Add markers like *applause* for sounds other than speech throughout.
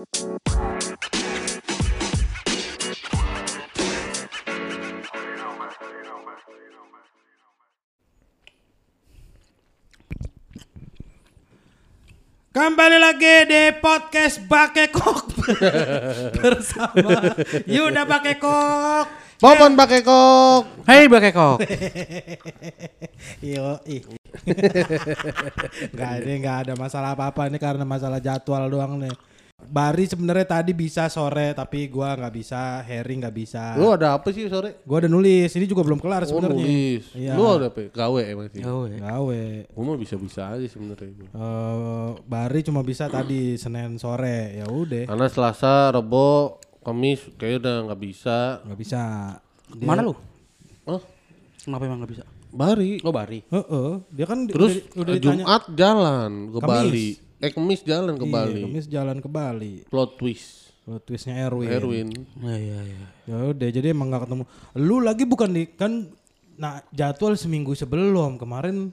Kembali lagi di podcast Bakekok *laughs* bersama Yuda Bakekok. Popon pakai kok. Hei Bakekok. Yo, ih. Gak ini nggak ada masalah apa-apa ini karena masalah jadwal doang nih. Bari sebenarnya tadi bisa sore tapi gua nggak bisa, Harry nggak bisa. Lu ada apa sih sore? Gua udah nulis, ini juga belum kelar Oh sebenarnya. nulis. Iya. Lu ada apa? Gawe emang sih. Gawe. Gawe. Gua mah bisa-bisa aja sebenarnya. Eh, Bari cuma bisa tadi Senin sore, ya udah Karena Selasa, Rebo, Kamis kayaknya udah nggak bisa. nggak bisa. Mana lu? Oh, Kenapa emang gak bisa? Bari. Oh Bari. Heeh, dia kan Terus udah, udah. Jumat jalan ke Kamis. Bali. Eh Kamis jalan ke Iya, Bali. Kamis jalan ke Bali. Plot twist. Kalau twistnya Erwin. Erwin. Iya iya iya. Ya udah, jadi emang gak ketemu. Lu lagi bukan di kan nah jadwal seminggu sebelum kemarin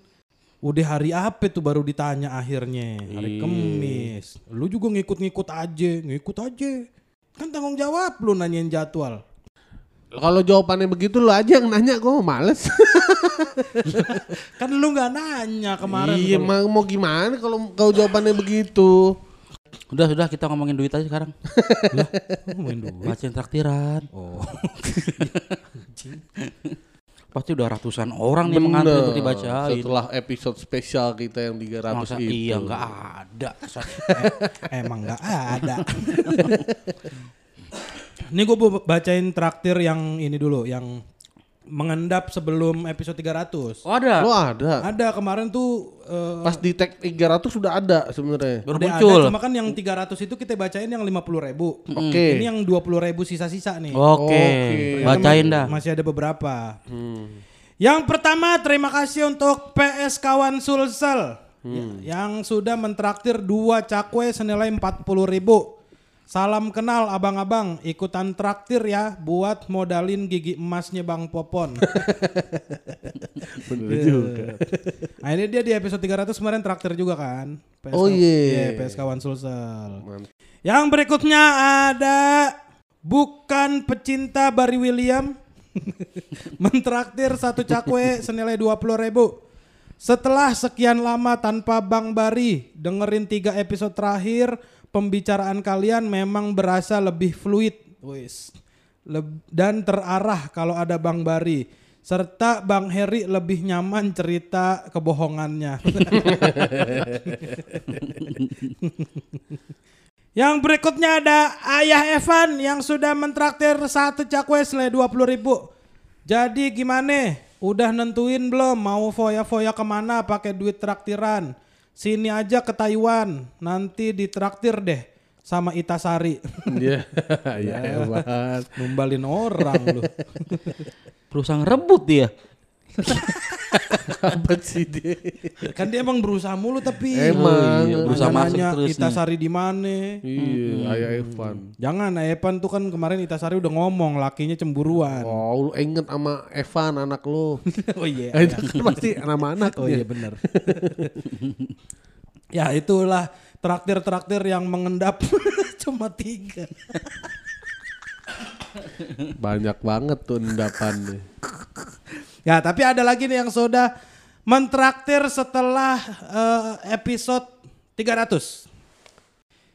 udah hari apa tuh baru ditanya akhirnya hari Iya. Kamis. Lu juga ngikut-ngikut aja, ngikut aja. Kan tanggung jawab lu nanyain jadwal. Kalau jawabannya begitu lu aja yang nanya gua mah males. *laughs* Kan lu nggak nanya kemarin. iya, mau, mau gimana kalau kalau jawabannya begitu? Udah sudah kita ngomongin duit aja sekarang. *laughs* Oh, main duit. Traktiran. Oh. *laughs* Pasti udah ratusan orang nih mengantri untuk dibacain. Setelah episode spesial kita yang 300 Masa itu. iya nggak ada. Emang nggak ada. Ini gue bacain traktir yang ini dulu, yang mengendap sebelum episode 300. Oh ada. Lo ada. Ada kemarin tuh eh, Pas di tag 300 sudah ada sebenarnya. Baru udah muncul. ada, cuma kan yang 300 itu kita bacain yang 50 ribu. Oke. Ini yang 20 ribu sisa-sisa nih. Oke. Oke. Bacain Ternyata dah. Masih ada beberapa. Hmm. Yang pertama terima kasih untuk PS Kawan Sulsel ya, yang sudah mentraktir dua cakwe senilai 40 ribu. Salam kenal abang-abang, ikutan traktir ya buat modalin gigi emasnya Bang Popon. *laughs* Bener juga. nah ini dia di episode 300 kemarin traktir juga kan. PS Oh, iya. PS Kawan Sulsel. Mantap. Yang berikutnya ada bukan pecinta Barry William *laughs* mentraktir satu cakwe senilai 20 ribu. Setelah sekian lama tanpa Bang Bari dengerin tiga episode terakhir, pembicaraan kalian memang berasa lebih fluid, Wis. Dan terarah kalau ada Bang Bari. Serta Bang Heri lebih nyaman cerita kebohongannya. *laughs* Yang berikutnya ada Ayah Evan yang sudah mentraktir satu cakwe senilai 20 ribu. Jadi gimana? Udah nentuin belum mau foya-foya ke mana pakai duit traktiran? Sini aja ke Taiwan, nanti ditraktir deh sama Itasari. *laughs* Iya, ya *laughs* hebat. Numbalin orang lu. Berusaha ngerebut dia. Apa sih dia? Kan dia emang berusaha mulu tapi Emang. iya, berusaha masuk nanya terus nih. Itasari di mana? Iya, ayah Evan. Jangan Evan tuh kan kemarin Itasari udah ngomong lakinya cemburuan. Oh, lu inget sama Evan anak lu. *laughs* oh iya. Eh, *laughs* Itu kan pasti nama anak Oh iya benar. *laughs* ya itulah traktir-traktir yang mengendap cuma tiga. Banyak banget tuh endapannya. Ya tapi ada lagi nih yang sudah mentraktir setelah eh, episode 300.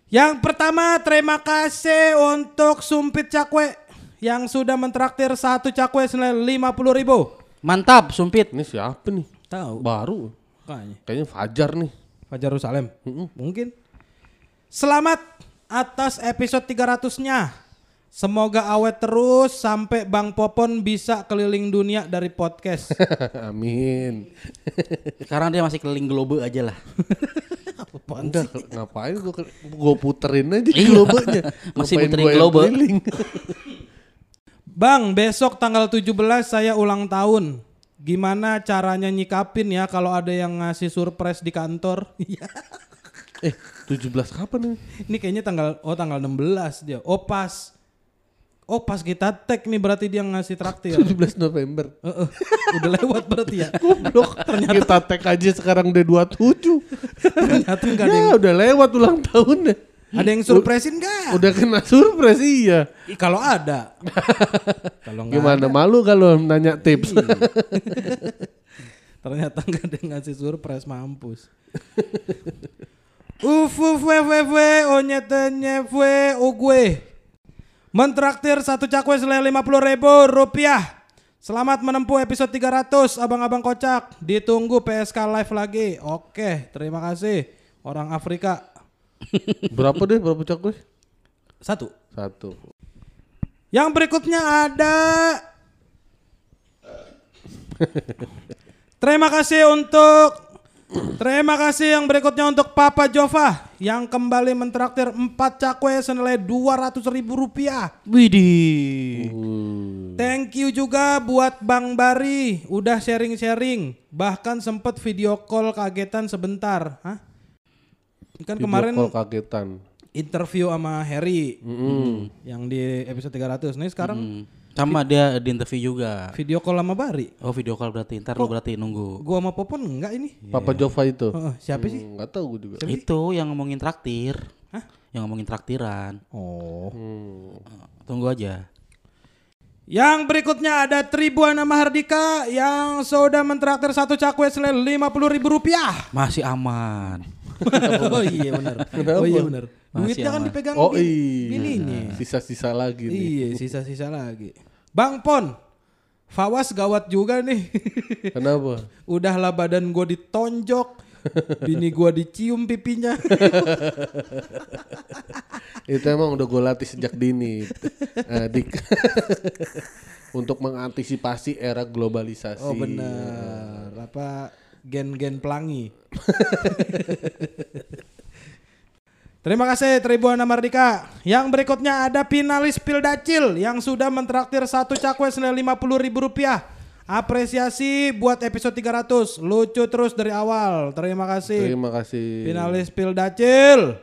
Yang pertama terima kasih untuk Sumpit Cakwe yang sudah mentraktir satu cakwe senilai 50 ribu. Mantap, sumpit. Ini siapa nih? Tahu. Baru. Kayaknya. Kayaknya Fajar nih. Fajar Jerusalem. Mungkin. Selamat atas episode 300-nya. Semoga awet terus sampai Bang Popon bisa keliling dunia dari podcast. *laughs* Amin. Sekarang dia masih keliling globe aja lah. Enggak, ngapain gua ke- gua puterin aja Iya. globenya. *laughs* Masih Ngapain puterin globe. *laughs* Bang, besok tanggal 17 saya ulang tahun. Gimana caranya nyikapin ya kalau ada yang ngasih surprise di kantor? Iya. eh, 17 kapan nih? Ini kayaknya tanggal oh tanggal 16 dia. Oh pas. Oh pas kita tag nih berarti dia ngasih traktir. 17 November. Heeh. Udah lewat berarti ya. Goblok. Ternyata kita tag aja sekarang udah 27. Ternyata enggak ada yang ya udah lewat ulang tahunnya. Ada yang surprisein nggak? Udah kena surprise iya. Ih, Kalau ada. Kalau Gimana malu kalau nanya tips? ternyata nggak ada yang ngasih surprise mampus. Uf uf we we we onyetenye we. Mentraktir satu cakwe senilai lima puluh ribu rupiah. Selamat menempuh episode 300 Abang-abang kocak. Ditunggu PSK live lagi. Oke, terima kasih. Orang Afrika. *laughs* berapa deh? Berapa cakwe? Satu. Satu. Yang berikutnya ada *laughs* Terima kasih untuk Terima kasih yang berikutnya untuk Papa Jova yang kembali mentraktir 4 cakwe senilai 200 ribu rupiah. Widih. Thank you juga buat Bang Bari udah sharing-sharing bahkan sempet video call kagetan sebentar. Hah? Kan Video kemarin call kagetan. interview sama Harry yang di episode 300. Nih sekarang Hmm. Sama dia di interview juga. video call sama Bari. Oh video call berarti ntar lu berarti nunggu. Gua sama Popon enggak ini? Papa Jova itu. Heeh, siapa sih? Enggak tahu gue juga. Itu yang ngomongin traktir. Hah? Yang ngomongin traktiran. Oh. Hmm. Tunggu aja. Yang berikutnya ada Tribuana Mahardika yang sudah mentraktir satu cakwe senilai lima puluh ribu rupiah. Masih aman. *laughs* oh iya benar. Oh iya benar. Duitnya kan dipegang Oh iya. bininya. Sisa-sisa lagi nih. Iya sisa-sisa lagi. Bang Pon, Fawas gawat juga nih. *laughs* Kenapa? Udahlah badan gue ditonjok, *laughs* bini gue dicium pipinya. *laughs* Itu emang udah gue latih sejak dini. Eh, dik. Untuk mengantisipasi era globalisasi. Oh benar. Apa gen-gen pelangi. Terima kasih Tribuana Mardika. Yang berikutnya ada finalis Pildacil yang sudah mentraktir satu cakwe senilai 50 ribu rupiah. Apresiasi buat episode 300. Lucu terus dari awal. Terima kasih. Terima kasih. Finalis Pildacil.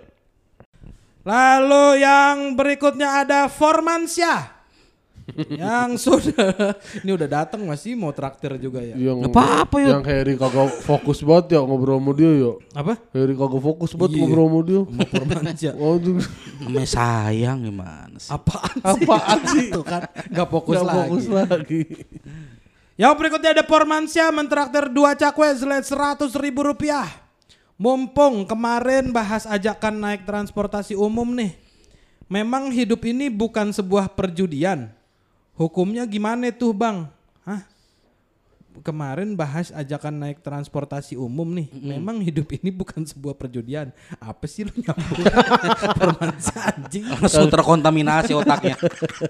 Lalu yang berikutnya ada Formansyah. Yang sudah ini udah datang masih mau traktir juga ya. Yang, apa-apa, yuk. Yang Harry kagak fokus banget ya ngobrol sama dia yuk. Apa? Harry kagak fokus banget Iya. ngobrol sama dia. Mau Formansyah. *laughs* Waduh. Namanya sayang gimana sih? Apaan sih? Apaan sih? Tuh kan nggak fokus Nggak lagi. fokus lagi. Yang berikutnya ada Formansyah mentraktir dua cakwe seratus ribu rupiah. Mumpung kemarin bahas ajakan naik transportasi umum nih. Memang hidup ini bukan sebuah perjudian. Hukumnya gimana tuh bang? Hah? Kemarin bahas ajakan naik transportasi umum nih. Memang hidup *laughs* ini bukan sebuah perjudian. Apa sih lu nyambung? *laughs* Anjing. Langsung terkontaminasi otaknya.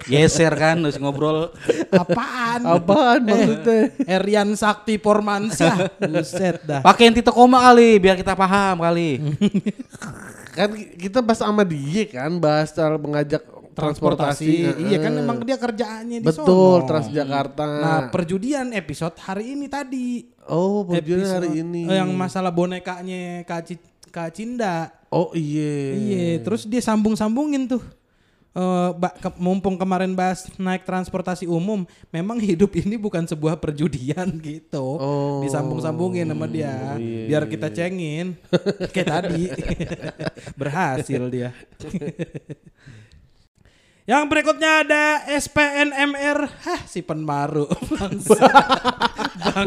Geser kan terus ngobrol. Apaan? Apaan maksudnya? Erian Sakti Formansyah. Buset dah. Pakein titik koma kali biar kita paham kali. *laughs* kan kita bahas sama dia kan bahas cara mengajak transportasi. Iya kan Heeh. emang dia kerjaannya di Betul, sono. Transjakarta. Nah, perjudian episode hari ini tadi. oh, perjudian Episode- hari ini. eh, Yang masalah bonekanya Kak, Ci- Kak Cinda. Oh iya. Iya, terus dia sambung-sambungin tuh. Eh, ba- ke- mumpung kemarin bahas naik transportasi umum, memang hidup ini bukan sebuah perjudian *laughs* gitu. Oh, Disambung-sambungin sama dia, iya, biar kita cengin *laughs* kayak tadi. *laughs* Berhasil dia. Yang berikutnya ada SPNMR, hah si penmaru. *laughs* Bangsa.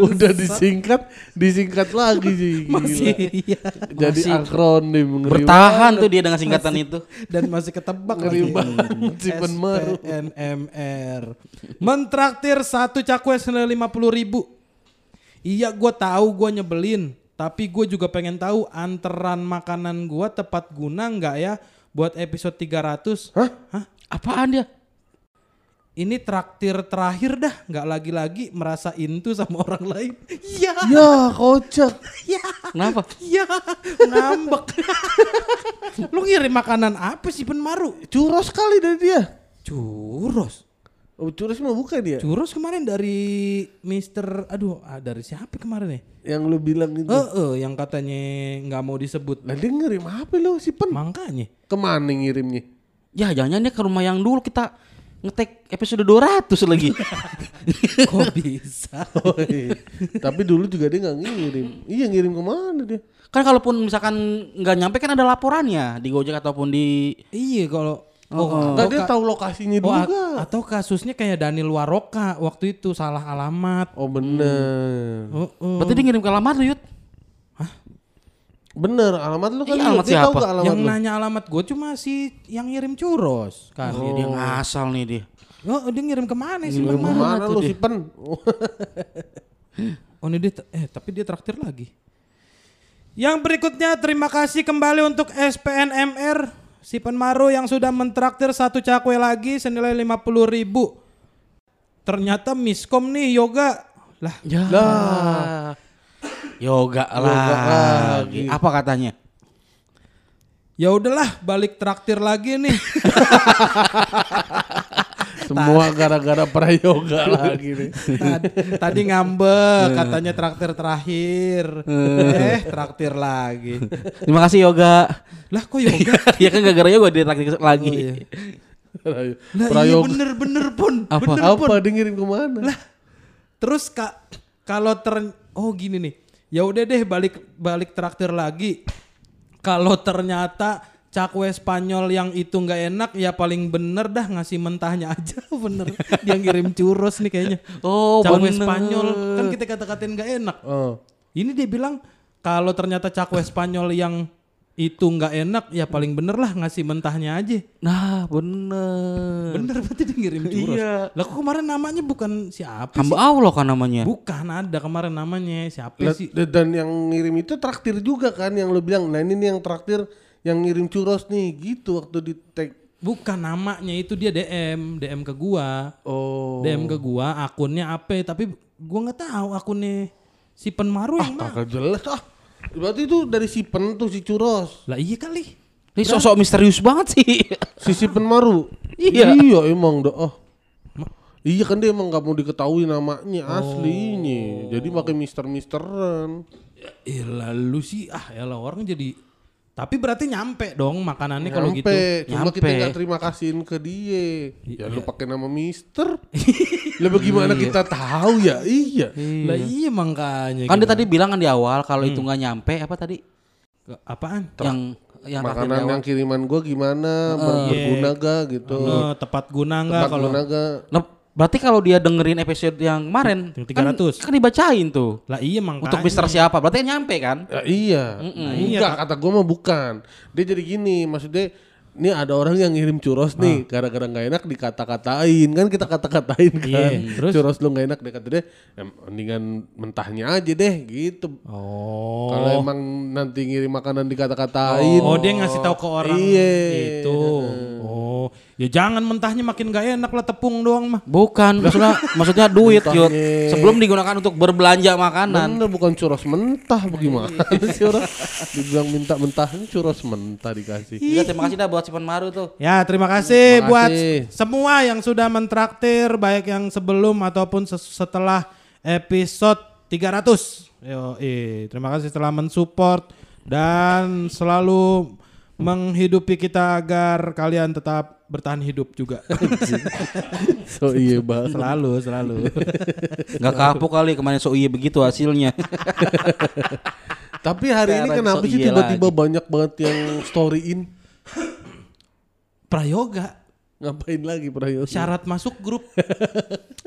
Udah disingkat, disingkat lagi sih. gila. Masih iya. Jadi Masih akronim ngeri Bertahan tuh dia dengan singkatan itu. *laughs* dan masih ketebak Ngeri lagi. banget si penmaru. SPNMR. Mentraktir satu cakwe senilai lima puluh ribu. Iya gue tahu gue nyebelin. Tapi gue juga pengen tahu anteran makanan gue tepat guna nggak ya buat episode 300. Hah? Hah? Apaan dia? Ini traktir terakhir dah. Nggak lagi-lagi merasa intu sama orang lain. Iya. Ya kocak. Iya. Kenapa? Iya. Ngambek. Lu ngirim makanan apa sih penmaru? Curos kali dari dia. Churros. Oh, curos mah bukan dia. Churros kemarin dari Mister, aduh, ah, dari siapa kemarin ya? Yang lu bilang itu. Eh, eh, yang katanya nggak mau disebut. Lah dia ngirim apa lu si pen? Makanya. Ke mana ngirimnya? Ya jangan dia ke rumah yang dulu kita ngetek episode 200 lagi. *laughs* Kok bisa? Oh, iya. Tapi dulu juga dia nggak ngirim. Iya ngirim ke mana dia? Kan kalaupun misalkan nggak nyampe kan ada laporannya di Gojek ataupun di Iya kalau Oh, oh, atau dia tahu lokasinya oh, juga. atau kasusnya kayak Daniel Waroka waktu itu salah alamat. Oh bener. Oh, oh. Berarti dia ngirim ke alamat lu, Yud. Bener, alamat lu kan Iya, alamat dia siapa? alamat yang lu? nanya alamat gue cuma si yang ngirim churros kan. Iya, dia ngasal nih dia. Oh, dia ngirim ke mana sih? Ngirim ke mana tuh lu dia? si pen? *laughs* Oh ini dia, eh tapi dia traktir lagi. Yang berikutnya terima kasih kembali untuk SPNMR si Penmaru yang sudah mentraktir satu cakwe lagi senilai 50.000 ribu. Ternyata miskom nih yoga. Lah Ya. Lah. Yoga, Yoga lagi. lagi. Apa katanya? ya udahlah balik traktir lagi nih. *laughs* Semua gara-gara prayoga lagi nih. Tadi, tadi ngambek katanya traktir terakhir. eh traktir lagi. Terima kasih Yoga. Lah kok yoga? *laughs* ya kan gara-gara Yoga dia traktir lagi. Oh, iya. Lah iya prayoga. bener-bener pun. Apa? Bener pun. Apa dia ngirim ke mana? Lah, terus kak kalau ter oh gini nih, ya udah deh balik balik traktir lagi. Kalau ternyata cakwe Spanyol yang itu nggak enak, ya paling bener dah ngasih mentahnya aja *laughs* bener. Dia ngirim churros nih kayaknya. Oh, cakwe bener. Spanyol kan kita kata-katain nggak enak. Oh. Ini dia bilang kalau ternyata cakwe Spanyol yang itu nggak enak, ya paling bener lah ngasih mentahnya aja. Nah, bener. Bener berarti dia ngirim *laughs* churros. Iya. Lah kok kemarin namanya bukan siapa sih? Hamba Allah kan namanya. Bukan ada kemarin namanya siapa Lah, sih? Dan yang ngirim itu traktir juga kan yang lu bilang. Nah ini nih yang traktir yang ngirim churros nih gitu waktu di tag. Bukan namanya itu dia DM, DM ke gua. Oh. DM ke gua akunnya apa tapi gua nggak tahu akunnya si Penmaru yang mana. Jelas ah. Berarti itu dari si pen tuh si churros. Lah iya kali. Ini sosok misterius banget sih. Si si pen maru. Iya. Iya emang dah. Oh. Iya kan dia emang gak mau diketahui namanya aslinya. Jadi pakai mister-misteran. Eh lalu sih ah ya lah orang jadi tapi berarti nyampe dong makanannya kalau gitu. Nyampe, cuma kita nggak terima kasihin ke dia. Ya lu pakai nama Mister. *laughs* Lah bagaimana kita tahu ya? Iya. Lah iya makanya. Kan dia tadi bilang kan di awal kalau itu nggak nyampe apa tadi? Ke- apaan? Yang yang Makanan yang kiriman gua gimana? Ber- berguna gak gitu? Eh, tepat guna nggak Tepat kalau guna gak? Nah, berarti kalau dia dengerin episode yang kemarin Yang kan, 300. kan dibacain tuh. lah iya makanya. Untuk Mister siapa? Berarti kan nyampe kan? Ya, iya. Iya, Enggak, kata gua mah bukan. Dia jadi gini, maksudnya ini ada orang yang ngirim churros nih, gara-gara nggak enak dikata-katain kan kita kata-katain kan. Iya, terus? Churros lu nggak enak kata dia, "Em, mendingan mentahnya aja deh gitu. Oh. Kalau emang nanti ngirim makanan dikata-katain. Oh dia ngasih tahu ke orang Iya. itu. Oh, ya jangan mentahnya makin gak enak lah tepung doang mah. Bukan, maksudnya maksudnya duit yuk. Mentahnya. Sebelum digunakan untuk berbelanja makanan. Bener bukan churros mentah bagaimana sih orang dibilang minta mentahnya churros mentah dikasih. Iya, terima kasih dah buat Sipan Maru tuh. Ya terima kasih Terima buat kasih. semua yang sudah mentraktir baik yang sebelum ataupun setelah episode 300. Yo, terima kasih telah mensupport dan selalu menghidupi kita agar kalian tetap bertahan hidup juga. *laughs* So iya banget. selalu, selalu. *laughs* Nggak kapok kali kemarin so iya begitu hasilnya. *laughs* Tapi hari ini Sekarang kenapa so sih iya tiba-tiba banyak banget yang storyin? Prayoga Ngapain lagi Prayoga? syarat masuk grup.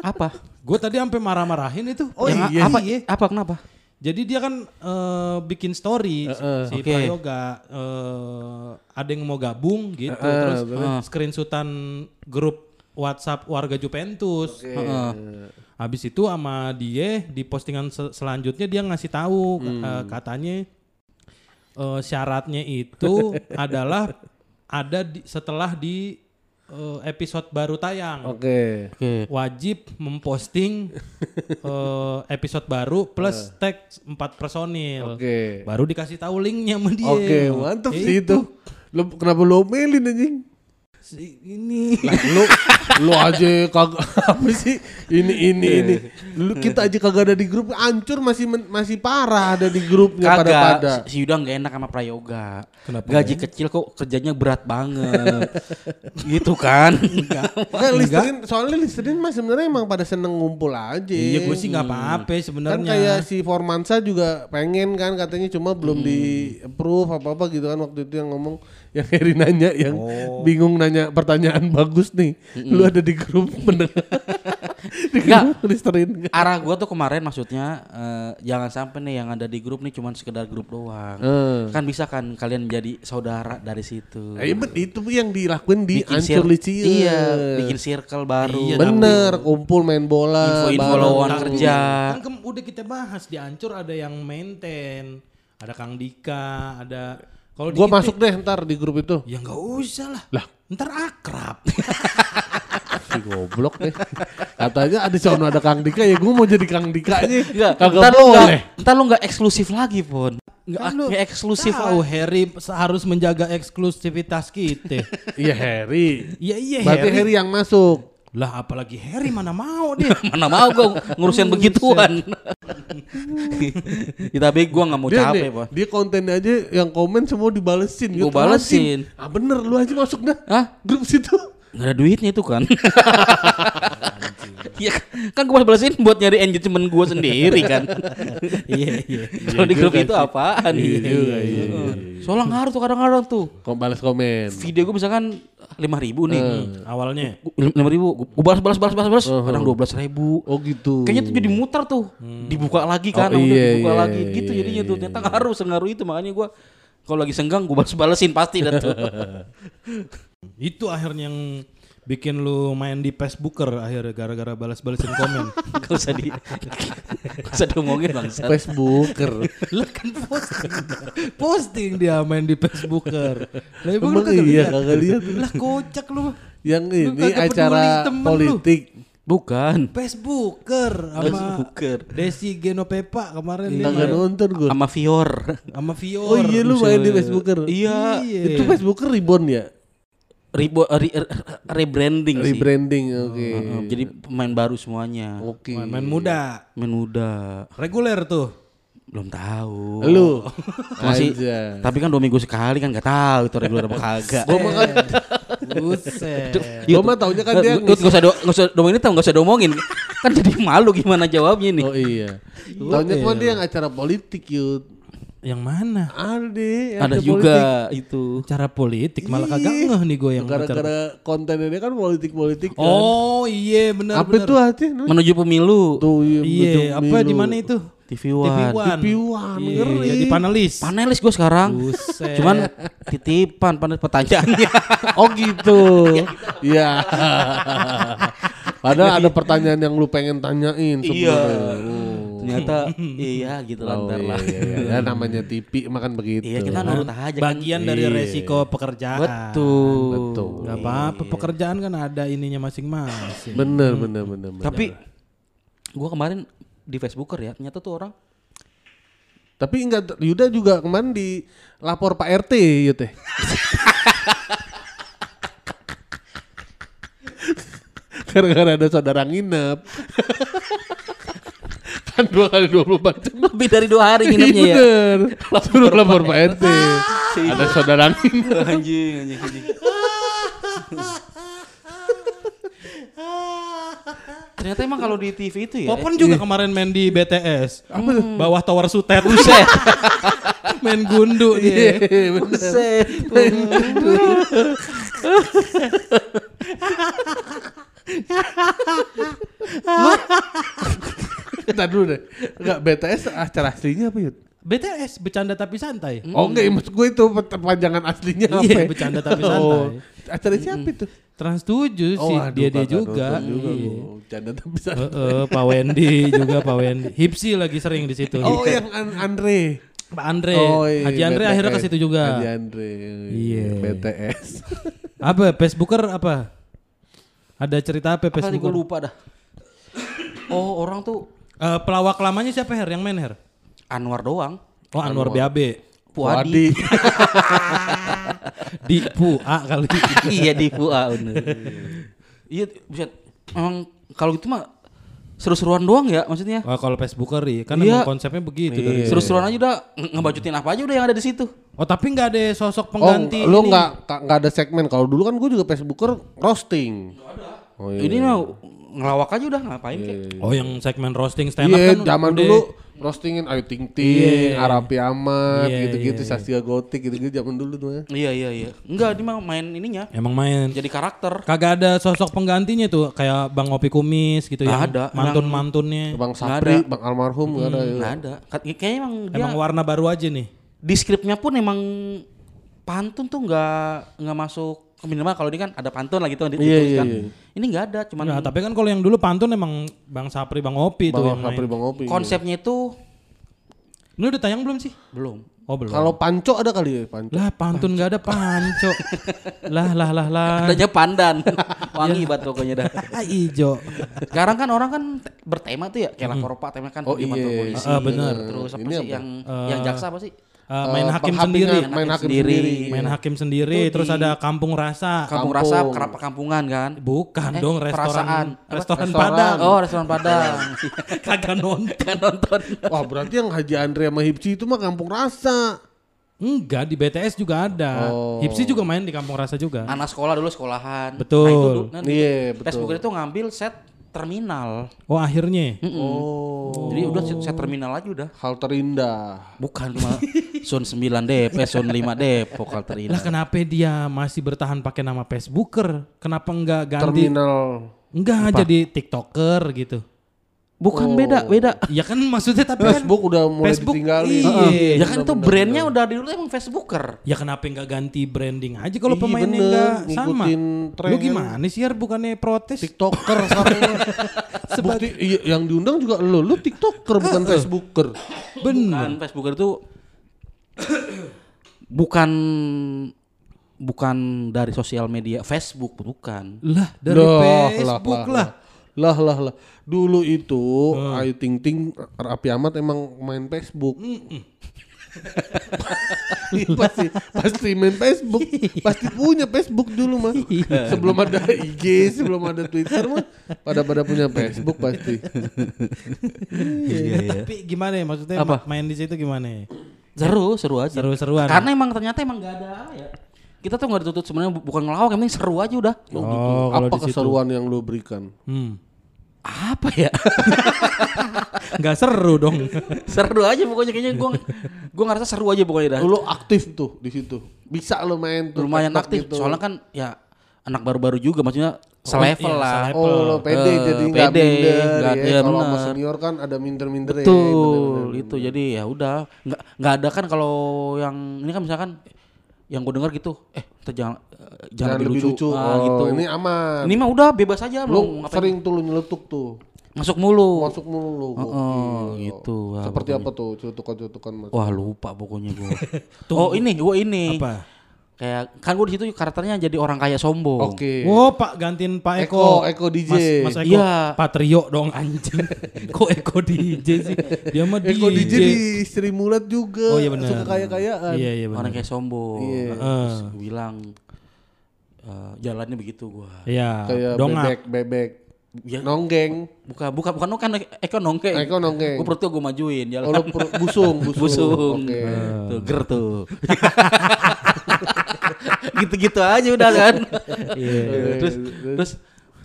apa? Gue tadi sampai marah-marahin itu. Oh Yang iya. apa? Iya. Apa kenapa? Jadi dia kan eh, bikin story si- si Oke. Prayoga eh, ada yang mau gabung gitu Heeh, terus terus? screenshotan grup WhatsApp warga Juventus. Heeh. Habis itu sama dia di postingan se- selanjutnya dia ngasih tahu eh, katanya eh, syaratnya itu *laughs* adalah ada di, setelah di eh, episode baru tayang Oke. Oke. wajib memposting *laughs* eh, episode baru plus tag empat personil. Oke. Baru dikasih tahu linknya sama dia. Oke, mantap Ya sih itu. Lo kenapa lo omelin anjing? Si ini. Lah, lu lu aja kagak *laughs* apa sih ini ini ini lu kita aja kagak ada di grup hancur masih men- masih parah ada di grupnya pada pada Kagak, si Yuda nggak enak sama Prayoga. Kenapa Gaji kecil kok kerjanya berat banget. *laughs* gitu kan? Enggak. Kan Listerin soalnya Listerin mah sebenarnya emang pada seneng ngumpul aja. Iya gue sih nggak apa-apa Kan sebenarnya. kayak si Formansa juga pengen kan katanya cuma belum di approve apa apa gitu kan waktu itu yang ngomong *laughs* yang Heri nanya yang bingung nanya pertanyaan bagus nih. Lu ada di grup *laughs* mendengar. di grup Listerin. Arah gua tuh kemarin maksudnya eh, jangan sampai nih yang ada di grup nih cuman sekedar grup doang. Eh. Kan bisa kan kalian jadi saudara dari situ. Eh, bet, itu yang dilakuin di Bikin Ancur Licieux. Iya, bikin circle baru. Iya, Bener, kumpul main bola. Info-info lowongan kerja. Kan kem- udah kita bahas di Ancur ada yang maintain, ada Kang Dika, ada kalau Gua masuk deh ntar di grup itu. Ya nggak usah lah. Lah. Ntar akrab. *laughs* Si goblok deh. Katanya ada sono ada Kang Dika ya gue mau jadi Kang Dika aja. *laughs* Enggak, Kagak boleh. nggak, ntar lu nggak eksklusif lagi pun. Nggak Kan lu nggak eksklusif. Tahu Harry harus menjaga eksklusivitas kita. *laughs* Iya Harry. Iya iya Berarti Harry. Harry yang masuk. Lah apalagi Harry mana mau dia. *laughs* Mana mau gua ngurusin begituan. *laughs* ya, tapi gua nggak mau Dia, capek, Pon. dia konten aja yang komen semua dibalesin. Gitu. balesin. Ah bener lu aja masuk dah. Hah? Grup situ. Nggak ada duitnya itu kan. Iya *laughs* kan gue balesin buat nyari engagement gue sendiri kan. *laughs* Iya iya. Kalau di grup itu apaan? Iya juga, iya, Heeh. Soalnya ngaruh tuh kadang-kadang tuh. Kok balas komen. Video gue misalkan lima ribu nih. Awalnya lima ribu, gue balas balas balas balas balas, kadang dua belas ribu. Oh gitu. Kayaknya tuh jadi muter tuh, dibuka lagi kan, Oh, udah iya, dibuka iya, lagi iya, gitu iya, jadinya iya, tuh. Ternyata ngaruh, sengaruh itu makanya gue kalau lagi senggang gue balas balesin pasti dah tuh. *laughs* itu akhirnya yang bikin lu main di Facebooker akhirnya gara-gara balas-balasin komen. *laughs* Gak usah di, gak usah diomongin bangsa. Facebooker. Lah kan posting. posting dia main di Facebooker. Lah ibu lu iya lihat? kagak lihat. Lah kocak lu. Yang ini acara lu. politik. Bukan. Facebooker sama Facebooker. Desi Genopepa kemarin dia Kagak nonton gue. Sama Fior. sama Vior. Oh iya lu main di Facebooker. Iya. Itu Facebooker ribon ya? Ribo, re- re- rebranding sih. Rebranding, oke. Heeh, jadi pemain baru semuanya. Oke. Main, main muda. Main muda. Reguler tuh. Belum tahu. Lu *laughs* Masih aja. tapi kan dua minggu sekali kan nggak tahu itu reguler apa kagak. Gua mah kan Buset. Gua mah taunya kan dia Nggak usah do, nggak usah domongin itu nggak usah domongin. *laughs* kan jadi malu gimana jawabnya nih. Oh iya. Taunya cuma dia yang acara politik yud. Yang mana? Ada. Ada juga politik. itu. Cara politik malah kagak ngeh nih gue yang. Gara-gara kontennya dia kan politik-politik kan. Oh iya benar Apa benar. itu namanya? Menuju pemilu. Tuh iya. Iya, apa di mana itu? TV TV One. One. TV One, Iya, ngeri. jadi panelis. Panelis gue sekarang. Buset. Cuman titipan panelis pertanyaannya. *laughs* Oh gitu. Iya. *laughs* Padahal ada pertanyaan yang lu pengen tanyain Iya. sebenarnya. Ternyata *laughs* iya gitu lah Oh, ntar iya, lah. iya, iya. Ya, namanya TV makan begitu. Iya kita nurut aja kan. Bagian dari Iya. resiko pekerjaan. Betul. Betul. Gak apa-apa pekerjaan kan ada ininya masing-masing. Bener, bener, bener. bener. Tapi gua kemarin di Facebooker ya, ternyata tuh orang Tapi enggak Yuda juga kemarin di lapor Pak RT ya teh. *laughs* Gara-gara ada saudara nginep. *laughs* kan dua kali 24 jam. lebih dari dua hari nginepnya ya. Bener. Suruh lapor Pak RT. ada saudara anjing, anjing, anjing. Ternyata emang kalau di TV itu ya. Popon juga kemarin main di BTS. Bawah Tower Sutet. Buset. main gundu dia. Buset. Entar dulu deh. Enggak BTS acara aslinya apa Yud? BTS bercanda tapi santai. Oh enggak, maksud gue itu perpanjangan aslinya apa? Iya, ya? bercanda tapi santai. Oh, acara siapa itu? Trans 7 Oh, sih aduh, dia dia juga. juga Iya. Bercanda tapi santai. Heeh, Pak Wendy juga Pak Wendy. Hipsi lagi sering di situ. Oh yang An- Andre. Pak Andre. Oh, iya, Haji Andre BTS. akhirnya ke situ juga. Haji Andre. Iya. BTS. Apa Facebooker apa? Ada cerita apa Apa tadi gue Facebooker? lupa dah. Oh orang tuh Eh, pelawak lamanya siapa Her yang main Her? Anwar doang. Oh Anwar BAB. Puadi. Di *laughs* Pua kali. *laughs* iya di Pua bener. Iya, buset. Emang kalau gitu mah seru-seruan doang ya maksudnya. Wah, kalau Facebooker iya, kan Iya. emang konsepnya begitu dari Seru-seruan aja udah nge- ngebajutin apa aja udah yang ada di situ. Oh, tapi nggak ada sosok Oh, pengganti. lu ini. nggak nggak- nggak ada segmen. Kalau dulu kan gue juga Facebooker roasting. Oh iya. Ini mah ngelawak aja udah ngapain kek. Oh, yang segmen roasting stand up Iya, kan zaman udah- dulu roastingin Ayu Ting Ting, Iya. Arapi Ahmad, Iya, gitu-gitu, iya, Sastia Gotik, gitu-gitu zaman dulu tuh ya. Iya iya iya. Enggak, dia mah main ininya. Emang main. Jadi karakter. Kagak ada sosok penggantinya tuh kayak Bang Opi Kumis gitu ya. ada. Mantun-mantunnya. Bang Sapri, ada. Bang Almarhum nggak ada. ya. Nggak ada. Ka- Kayaknya emang dia Emang warna baru aja nih. di skripnya pun emang pantun tuh nggak nggak masuk minimal kalau ini kan ada pantun lah gitu Iya, kan ditulis iya, kan. iya. Ini nggak ada, cuman Nah, tapi kan kalau yang dulu pantun emang Bang Sapri, Bang Opi tuh yang Bang Sapri, main. Bang Opi. konsepnya itu Ini udah tayang belum sih? belum. Oh, belum. Kalau Panco ada kali ya, Panco. Lah pantun nggak ada panco. *laughs* lah lah lah lah. Adanya pandan. *laughs* Wangi banget pokoknya dah. Ah, ijo. Sekarang kan orang kan te- bertema tuh ya, kayak lapor pak tema kan Oh, iya. polisi. Ah, bener. Terus apa Ini sih apa? yang yang jaksa apa sih? Eh, main hakim sendiri. Main hakim sendiri. sendiri. Main hakim sendiri, terus ada kampung rasa. Kampung Kampung. Rasa, kerap perkampungan kan? Bukan Eh, dong restoran Apa? restoran Restoran. Padang. Oh, restoran Padang. *laughs* Kagak nonton. nonton. Wah, berarti yang Haji Andre sama Hipsi itu mah kampung rasa. Enggak, di BTS juga ada. Oh. Hipsi juga main di kampung rasa juga. Anak sekolah dulu sekolahan. Betul. Nah, itu. Nah, Iya, itu. betul. Facebook itu ngambil set terminal. Oh, akhirnya. Oh, Jadi udah set terminal aja udah. hal terindah. Bukan cuma Sun 9 Dep, eh, Sun 5 Dep, vokal Lah terina. kenapa dia masih bertahan pakai nama Facebooker? Kenapa enggak ganti? Terminal. Enggak jadi TikToker gitu. Bukan beda, beda. *laughs* Ya kan maksudnya tapi kan Facebook udah mulai Facebook, ditinggalin. iya. ya kan itu brandnya udah di dulu emang Facebooker. Ya kenapa enggak ganti branding aja kalau Iya, pemainnya enggak sama? Ngikutin tren Lu kan. gimana sih Yar bukannya protes? TikToker *laughs* sekarang. Bukti iya, yang diundang juga lo, lu TikToker bukan Facebooker. Bener. Kan Facebooker itu bukan bukan dari sosial media Facebook bukan. Lah dari Lah, Facebook lah. Lah lah lah. Dulu itu Ayu Ting Ting Rapi Ahmad emang main Facebook. *laughs* pasti pasti main Facebook. pasti punya Facebook dulu mah. sebelum ada IG, sebelum ada Twitter mah pada pada punya Facebook pasti. Ya, tapi gimana ya maksudnya Apa? main di situ gimana ya? Seru, seru aja. Seru-seruan. Karena emang ternyata emang gak ada ya. Kita tuh nggak ditutup sebenarnya bu- bukan ngelawak, yang penting seru aja udah. Oh, gitu. Kalau Apa keseruan yang lu berikan? Hmm. Apa ya? *laughs* Enggak seru dong. seru aja pokoknya kayaknya gua gua ngerasa seru aja pokoknya dah. Lu aktif tuh di situ. Bisa lu main tuh. Lumayan aktif. gitu. Soalnya kan ya anak baru-baru juga maksudnya selevel iya, lah. selevel. Oh, lo pede Eh, jadi nggak pede, minder nggak- ya. iya, Kalau sama senior kan ada minder-minder ya. Betul, itu jadi ya udah nggak nggak ada kan kalau yang ini kan misalkan yang gue dengar gitu, eh kita jangan eh, jangan, lebih lucu, Ah, oh, gitu. Ini aman. Ini mah udah bebas aja lu ngapain. sering tuh lu nyeletuk tuh. masuk mulu. Masuk mulu lu. Oh, gokil. gitu. Wah, Seperti apa tuh celutukan-celutukan Mas? Wah lupa pokoknya gue. *laughs* oh ini, gue ini. Apa? Kayak kan gue di situ karakternya jadi orang kaya sombong. Oke. Oh Pak gantiin Pak Eko, Eko. Eko DJ. Mas, Mas Eko. Iya. Patrio dong anjing. *laughs* Kok Eko DJ sih? Dia mah DJ. Eko DJ di Sri Mulat juga. Oh iya benar. Suka kaya-kayaan. Iya iya benar. Orang kayak sombong. Iya. Terus gue bilang eh, jalannya begitu gue. Iya. Kayak Dongak. bebek, bebek. Ya. Nonggeng. Bukan, bukan, bukan kan Eko nongke. Eko nonggeng. Gue perutnya gue majuin jalan. Oh, lu per- busung, busung. Busung. Oke. Tuh, ger tuh. *laughs* Gitu-gitu aja udah kan. *laughs* Iya. terus terus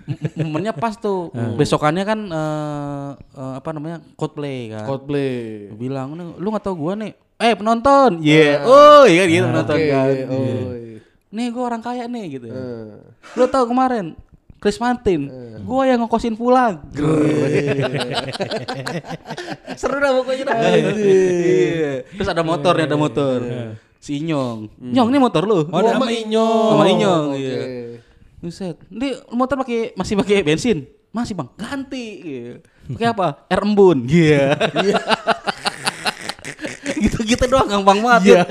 m- momennya pas tuh. Besokannya kan eh, apa namanya? Coldplay kan. Coldplay. Bilang, "Nih, lu nggak tahu gua nih. Eh penonton. Iya. Oh iya gitu penonton kan. Oh. Nih gua orang kaya nih gitu. Eh. Lu tahu kemarin Chris Martin, gua yang ngekosin pulang. *laughs* Seru dah pokoknya dah. Iya. Terus ada motor ada motor. Si Inyong. Nyong, ini motor lu. Oh, sama Inyong. Sama Inyong, iya. Buset. Ini motor pakai masih pakai bensin? Masih, Bang. Ganti. Iya. Pakai apa? Air embun. Iya. *laughs* Gitu-gitu doang gampang banget. Iya.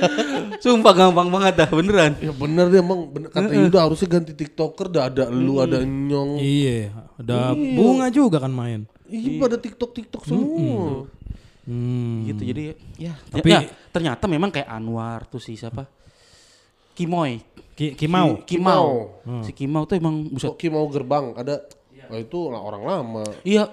Sumpah gampang banget dah, beneran. Ya bener deh emang bener, kata Yuda harusnya ganti tiktoker dah ada lu ada nyong. Iya. Ada bunga juga kan main. Iya pada tiktok tiktok semua. Hmm. Gitu jadi ya Tapi- ya, ternyata memang kayak Anwar tuh si siapa? Kimoy. Ki- Kimau. Kimau. Hmm. si Kimau tuh emang buset. Kok Kimau gerbang? Ada Oh itu orang lama. iya.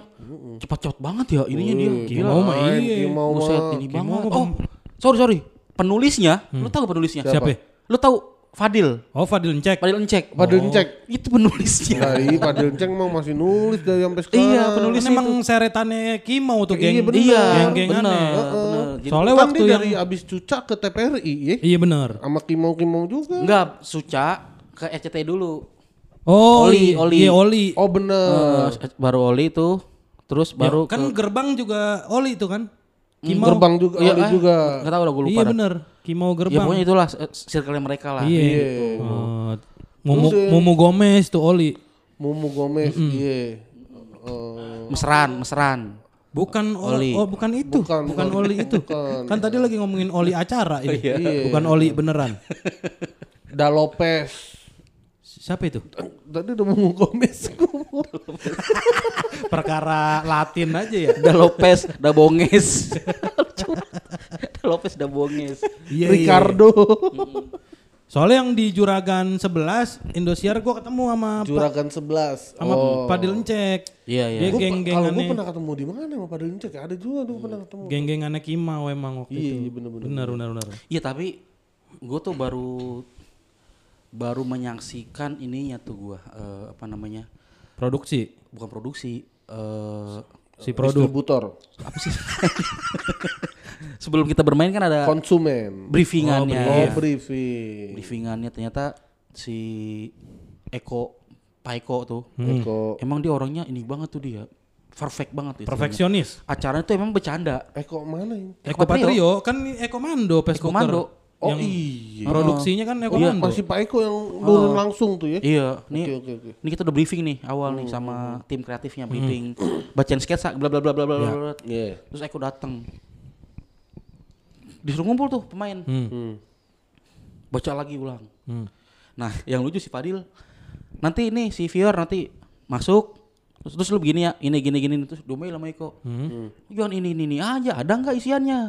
Cepat-cepat banget ya ininya dia. Wih, Kimau mah iya. Kimau buset mah. ini Kimau banget. mah oh sorry sorry. Penulisnya. Lu tahu penulisnya? Siapa? lu tahu Fadil Oh Fadil cek. Fadil Encek Padahal cek. itu penulisnya Nah, iya Padahal cek emang masih nulis dari sampai sekarang. Iya, Penulis penulisnya emang seretannya Kimau tuh geng. Iya, bener. iya Geng-gengannya. bener, bener. Jadi- Soalnya Kan waktu dia yang dari abis cucak ke TPRI ya. Iya bener. Sama Kimau-Kimau juga. enggak Suca ke RCTI dulu Oh Oli, iya, Oli. Iya Oli. Oh bener. Eh, baru Oli tuh terus Ya, baru kan gerbang juga Oli itu kan. Kimau. Gerbang juga, Iya, Oli eh, juga. Nggak tahu lah gue lupa. Iya dah. bener. Kimau Ya gerbang. pokoknya itulah eh, circle mereka lah. Iya. Oh, Mumu, eh, Mumu Gomez tuh Oli. Mumu Gomez, iya. Eh, Mesran, mesran. Bukan Oli. Oh, bukan itu. Bukan, Bukan, bukan. Oli itu. Bukan. Kan tadi lagi ngomongin Oli acara ini. Iya. Bukan Oli beneran. Da Lopez. Siapa itu? Tadi udah Mumu Gomez. Perkara Latin aja ya. Da Lopez, da Bonges. *laughs* Lopez, da Bonges. Iya, Ricardo. Soalnya yang di Juragan 11 Indosiar gua ketemu sama Pa- Juragan 11. sama Padil Encek. Iya, iya. Dia Gua pa- Kalau gue geng-gengannya pernah ketemu di mana sama Padahal Cek? Ada juga tuh pernah ketemu. geng-gengannya Kimau emang waktu Iya, itu. iya, bener-bener. Benar benar benar. Iya tapi gue tuh baru baru menyaksikan ininya tuh gue apa namanya Produksi bukan produksi eh si produk. Distributor. apa sih *laughs* sebelum kita bermain kan ada Konsumen. briefingannya Oh, ya. briefing. briefingannya ternyata si Eko Pak Eko tuh Eko. emang dia orangnya ini banget tuh dia perfect banget itu Perfeksionis. acaranya tuh emang bercanda Eko mana ini? Eko Patrio kan Eko Mando Pes Eko. Mando. Oh Yang iya. Produksinya kan Eko Iya, Mando. masih Pak Eko yang turun langsung tuh ya. iya nih Oke, oke, oke. Ini kita udah briefing nih awal nih sama tim kreatifnya briefing, bacain sketsa bla bla bla bla bla bla. bla. Iya. Terus Eko datang. Disuruh ngumpul tuh pemain. Hmm. Hmm. Baca lagi ulang. Hmm. Nah, yang lucu si Fadil nanti ini si Fior nanti masuk terus, terus lu begini ya, ini gini gini terus domel sama Eko. Hmm. Jangan ini ini ini aja, ada nggak isiannya?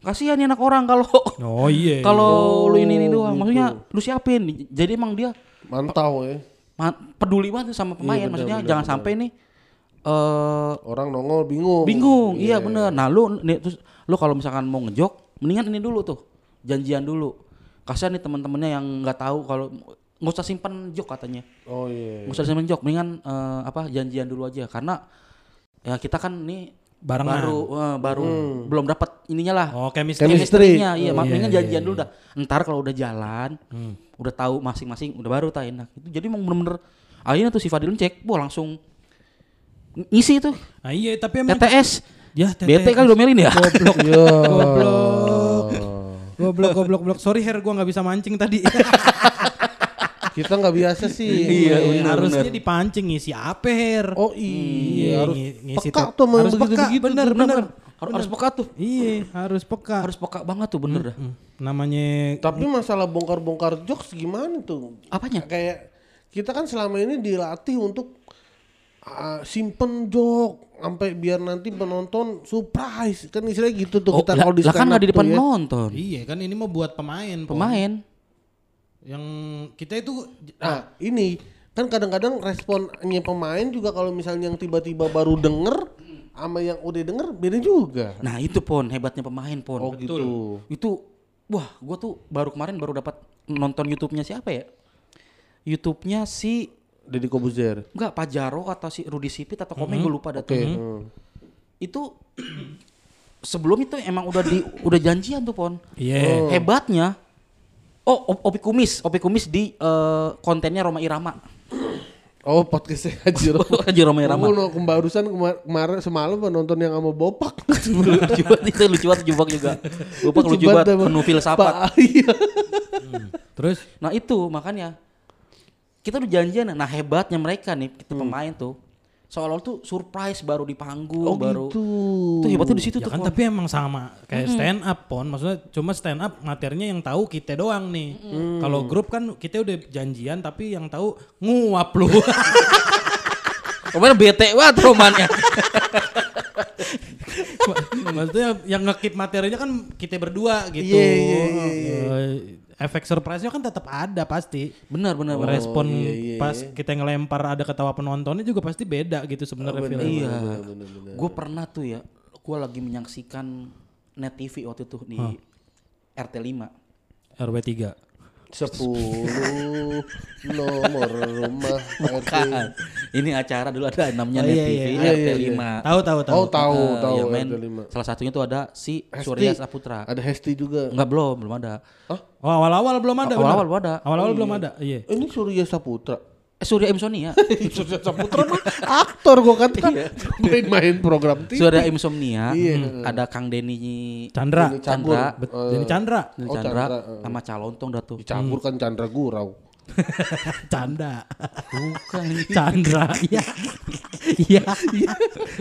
Kasihan nih anak orang kalau *laughs* Oh iya. kalau lu ini ini doang. Maksudnya lu siapin. Jadi emang dia Mantau ya. ma- peduli banget sama pemain. Iya, benar, Maksudnya benar, jangan benar. sampai nih eh Orang nongol bingung. bingung. Iya bener. Nah lu nih, terus lu kalau misalkan mau ngejok, mendingan ini dulu tuh, janjian dulu. Kasihan nih teman-temannya yang nggak tahu kalau nggak usah simpen jok katanya, Oh iya. nggak usah simpen jok, mendingan eh, apa janjian dulu aja karena ya kita kan nih Barengan. baru eh, baru belum dapat ininya lah. Oh chemistry. Chemistry. Chemistry-nya, iya, Oh, mendingan iya, janjian iya, dulu dah. Ntar kalau udah jalan, udah tahu masing-masing, udah baru tak enak. Itu jadi emang bener-bener akhirnya tuh si Fadil cek, wah langsung ngisi tuh Nah iya tapi emang TTS. Ya BT kali domelin ya. Goblok. Iya. *laughs* Goblok. Goblok goblok goblok. Sorry Her gua nggak bisa mancing tadi. *laughs* Kita nggak biasa sih. Iya, bener, Harusnya dipancing ngisi apa Her? Oh iya, harus ngi- ngisi peka tuh harus peka, begitu-begitu. bener bener. Harus, harus peka tuh. Iya, harus peka. Harus peka banget tuh bener dah. Hmm, Namanya Tapi masalah bongkar-bongkar jokes gimana tuh? Apanya? Kayak kita kan selama ini dilatih untuk ah, simpen joke sampai biar nanti penonton surprise kan istilahnya gitu tuh Oh, kita kalau di lah kan nggak di depan ya. penonton. Iya kan ini mau buat pemain. Pon. Pemain. Yang kita itu Nah ini kan kadang-kadang responnya pemain juga kalau misalnya yang tiba-tiba baru denger sama yang udah denger beda juga. Nah itu pon hebatnya pemain pon. Oh gitu. Itu wah gua tuh baru kemarin baru dapat nonton YouTube-nya siapa ya? YouTube-nya si Deddy Kobuzer. enggak Pajaro atau si Rudi Sipit atau Komeng gue lupa dah Oke. tuh. hmm. Itu *clears throat* sebelum itu emang udah di udah janjian tuh pon. Iya. Hebatnya Oh, Op- Opi Kumis, Opi Kumis di eh, kontennya Roma Irama. Oh podcastnya Haji *laughs* Roma. Haji Roma Irama. Aku no, barusan kemar- kemarin semalam nonton yang sama Bopak. *laughs* lucu banget itu lucu banget Jubak juga. Jubak lucu banget penuh filsafat. Pak, Iya. Terus Nah itu makanya kita udah janjian. Nah hebatnya mereka nih kita pemain tuh seolah-olah tuh surprise baru di panggung Oh baru. gitu. Tuh hebatnya di situ ya tuh. kan Pon. tapi emang sama kayak stand up pon. Maksudnya cuma stand up materinya yang tahu kita doang nih. Kalau grup kan kita udah janjian tapi yang tahu nguap lu. *laughs* Kemarin bete banget romannya. *laughs* Maksudnya yang ngekip materinya kan kita berdua gitu. Iya, iya, iya, iya. Eh, Efek surprise-nya kan tetap ada pasti. Benar benar benar. Respon iya, iya, pas kita ngelempar ada ketawa penontonnya juga pasti beda gitu sebenarnya Oh, filmnya. Iya. Gue pernah tuh ya, gue lagi menyaksikan net TV waktu itu di RT 5 RW 3. Sepuluh nomor rumah *laughs* RT. Kan. Ini acara dulu ada namanya Oh, net iya, TV iya, iya, RT iya, iya. 5 Tahu tahu tahu. Oh tahu Eh, tahu RT lima. salah satunya tuh ada si Hesti. Surya Saputra. Ada Hesti juga. Enggak belum, belum ada. Hah? Oh, awal-awal belum ada. Awal-awal belum ada. Awal-awal belum ada. Iya. Ini Surya Saputra. Eh, Surya Insomnia. *laughs* Surya Saputra mah aktor gua kata. Main-main program TV. Surya Insomnia. Iya. Hmm, Ada Kang Denny Chandra. Ini campur. Chandra. Jadi Chandra. Denny Oh, Chandra sama Calontong dah tuh. Dicampur kan Chandra Gurau. *laughs* Canda. Bukan. Chandra. *laughs* Iya. Iya.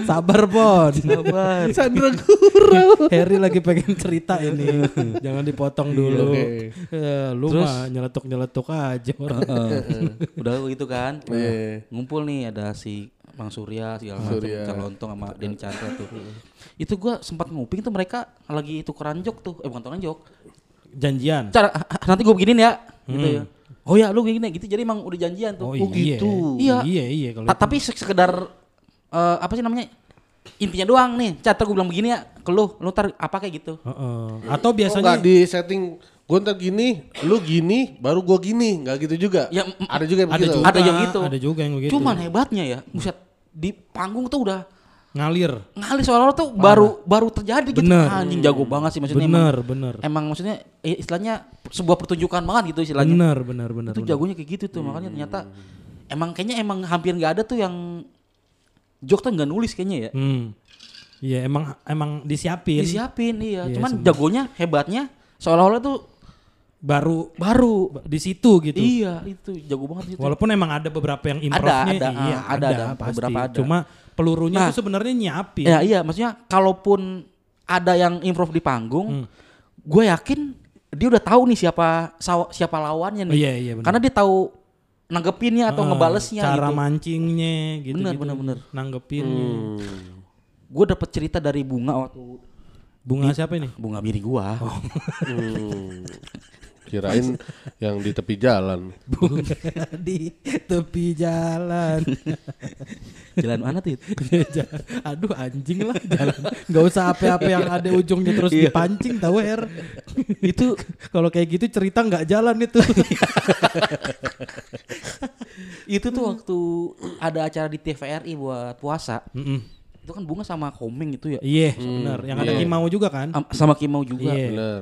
Sabar, Pon. Sabar. Chandra Gurau. Harry lagi pengen cerita ini. Jangan dipotong dulu. oke. Eh, lu Terus? mah nyeletuk-nyeletuk aja orang. Heeh. Udah gitu kan. Iya. Ngumpul nih ada si Bang Surya segala macam. Calontong sama Denny Chandra tuh. Itu gua sempat nguping tuh mereka lagi tukeran jok tuh. Eh bukan tukeran jok. Janjian. Cara nanti gua beginin ya. Gitu ya. Oh ya lu gini gitu. Jadi emang udah janjian tuh. Oh, Oh, iya. gitu. Iya. Iya, iya kalau Ta- tapi se- sekedar eh, apa sih namanya? Intinya doang nih. Catat gue bilang begini ya ke lu, lu ntar apa kayak gitu. Heeh. Atau Oh, biasanya enggak di setting gua ntar gini, lu gini, baru gua gini, nggak gitu juga. Ya, ada juga yang ada begitu. juga, Ada yang gitu. Ada juga yang begitu. Cuman hebatnya ya, buset di panggung tuh udah ngalir. ngalir seolah-olah tuh baru baru terjadi gitu. Bener. Anjing jago banget sih maksudnya emang, Bener, bener. emang maksudnya eh, istilahnya sebuah pertunjukan banget gitu istilahnya. Bener, bener, bener. Itu bener. jagonya kayak gitu tuh makanya ternyata emang kayaknya emang hampir nggak ada tuh yang jok tuh nggak nulis kayaknya ya. Hmm. Iya, emang emang disiapin. Disiapin iya. Iya, Cuman sebenarnya. jagonya hebatnya seolah-olah tuh Baru baru di situ gitu. Iya, itu jago banget itu. Walaupun emang ada beberapa yang improvnya, ada, iya ah, ada, ada, pasti. beberapa ada. Cuma pelurunya Nah. tuh sebenarnya nyiapin. Ya iya, maksudnya kalaupun ada yang improv di panggung, Hmm. gue yakin dia udah tahu nih siapa siapa lawannya nih. Oh, iya, iya, benar. Karena dia tahu nanggepinnya atau Heeh, ngebalesnya cara gitu. mancingnya gitu, Bener, gitu. bener, bener. Nanggepinnya. Hmm. Gue dapet cerita dari bunga waktu Bunga siapa ini? bunga biri gua. Oh. Hmm. Kirain yang di tepi jalan. Bunga di tepi jalan. Jalan mana tuh? *laughs* Aduh anjing lah jalan. Gak usah apa-apa yang ada ujungnya terus Iya. dipancing tahu R. itu kalau kayak gitu cerita nggak jalan itu. *laughs* itu tuh waktu ada acara di TVRI buat puasa. Mm-mm. Itu kan bunga sama komeng itu ya. Iya, benar. Yang ada iya. Kimau juga kan? Am- Sama Kimau juga. Iya. Bener.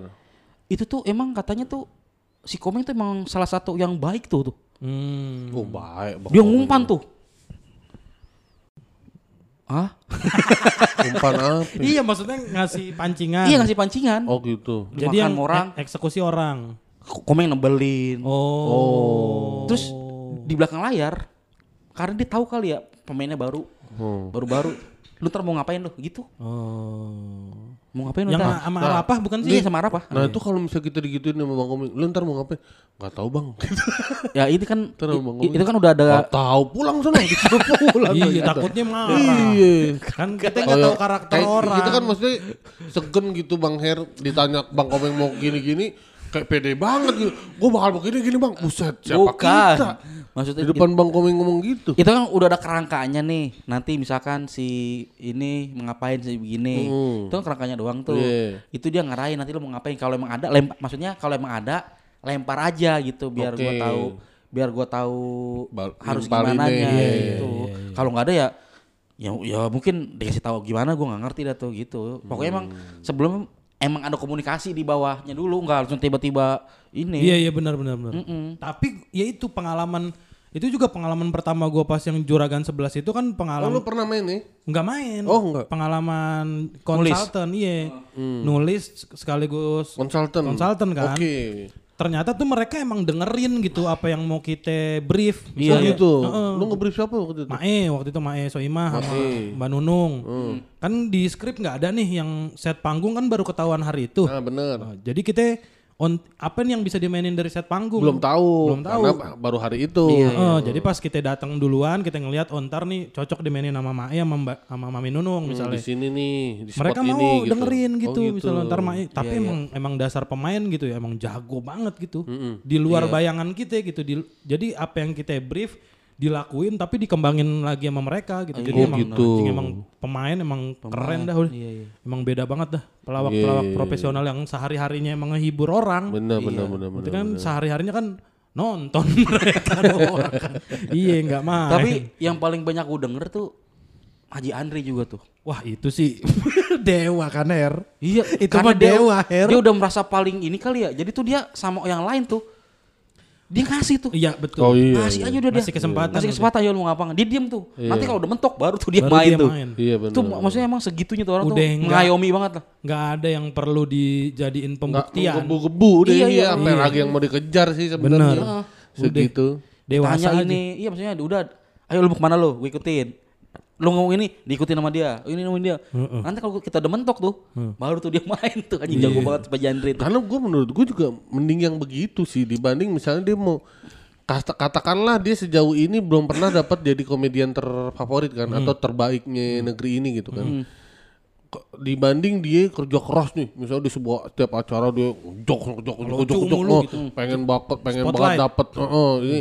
Itu tuh emang katanya tuh si komeng tuh emang salah satu yang baik tuh tuh. Hmm. Oh baik. Bang Dia ngumpan tuh. Ah? *laughs* Umpan apa? Iya, maksudnya ngasih pancingan. Iya ngasih pancingan. Oh gitu. Jadi yang Dimakan orang. ek- eksekusi orang. Komeng nebelin. Oh. Terus di belakang layar karena dia tahu kali ya pemainnya baru Hmm. baru-baru lu ntar mau ngapain lu gitu Oh. Mau ngapain lu Yang ntar sama Arafah bukan sih? iya sama apa Nah itu kalau misalnya kita digituin sama Bang Komeng, lu ntar mau ngapain? Gak tahu bang. Gitu. *laughs* ya ini kan Ntar Bang itu kan udah ada Gak tahu pulang sana. *laughs* Pulang. Iya, takutnya marah. Iya. Kan kita nggak tahu karakter kayak orang. Kita kan maksudnya segen gitu Bang Her ditanya Bang Komeng mau gini-gini kayak pede banget gitu. Gue bakal begini gini Bang. Buset, siapa bukan kita? maksudnya Di depan Bang Komeng ngomong gitu. itu kan udah ada kerangkanya nih nanti misalkan si ini mengapain si begini Hmm. itu kan kerangkanya doang tuh Iya. itu dia ngarahin nanti lu mau ngapain kalau emang ada lempar maksudnya kalau emang ada lempar aja gitu biar gua Oke. tahu biar gua tahu harus gimana nya Iya, gitu kalau nggak ada ya ya ya mungkin dikasih tahu gimana gua nggak ngerti dah tuh gitu pokoknya emang Hmm. sebelum emang ada komunikasi di bawahnya dulu nggak langsung tiba-tiba ini Iya, iya benar benar benar. Mm-mm. Tapi ya itu pengalaman itu juga pengalaman pertama gua pas yang juragan 11 itu kan Oh pengalaman lu pernah main nih? nggak main. Oh, nggak. Pengalaman konsultan, iya. Nulis sekaligus Konsultan. konsultan kan. Oke. Ternyata tuh mereka emang dengerin gitu apa yang mau kita brief. Iya Misalnya, gitu. Lu nge-brief siapa waktu itu? Mae waktu itu Mae Soimah sama. Mbak Nunung. Hmm. Kan di skrip nggak ada nih yang set panggung kan baru ketahuan hari itu. Nah bener. Nah, jadi kita on apa nih yang bisa dimainin dari set panggung. Belum tahu. Belum tahu. Karena baru hari itu. Oh, jadi pas kita datang duluan kita ngelihat ontar nih cocok dimainin sama Mae sama, Mbak- sama Mami Nunung Hmm, misalnya. di sini nih, di spot Mereka ini mau gitu. dengerin Oh, gitu, misalnya ntar Mae, tapi emang emang dasar pemain gitu ya, emang jago banget gitu. Di luar bayangan kita gitu. Di, jadi apa yang kita brief dilakuin tapi dikembangin lagi sama mereka gitu. Jadi Oh, emang gitu. anjing, emang pemain emang keren dah udah. Emang beda banget dah pelawak-pelawak profesional yang sehari-harinya emang ngehibur orang. Bener, bener, bener, Itu bener. kan sehari-harinya kan nonton *laughs* mereka doang kan. Iya nggak main. Tapi yang paling banyak gue denger tuh Haji Andri juga tuh. wah itu sih *laughs* dewa kan Her. Iya, Itu mah dia- dewa, Her. Dia udah merasa paling ini kali ya. Jadi tuh dia sama yang lain tuh. Dia ngasih tuh. Iya betul. Oh iya. ngasih aja udah dia. Ngasih kesempatan Ngasih udah. kesempatan ya lu ngapa. Dia diem tuh. Nanti kalau udah mentok baru tuh dia Baru main dia tuh. main. Iya benar. Tuh maksudnya emang segitunya tuh orang Udah tuh mengayomi banget lah. nggak ada yang perlu dijadiin pembuktian. gebu-gebu deh Iya, iya, iya. sampai lagi yang mau dikejar sih sebenarnya. Bener. Segitu. Dewasa Tanya ini, iya maksudnya udah, ayo lu mau ke mana lu, gue ikutin. Lu ngomong ini, diikutin sama dia. Ini ngomongin dia. Nanti kalau kita udah mentok tuh, baru tuh dia *laughs* main tuh. Anjing jago banget Pak Jandri. Karena gue menurut gue juga mending yang begitu sih dibanding misalnya dia mau kata katakanlah dia sejauh ini belum pernah dapat jadi komedian terfavorit kan atau terbaiknya negeri ini gitu kan. Ke- Dibanding dia kerja keras nih, misalnya di sebuah tiap acara dia jok jok jok jok jok, jok, mulu oh, gitu. pengen bakat pengen Spotlight. banget dapat. Heeh, ini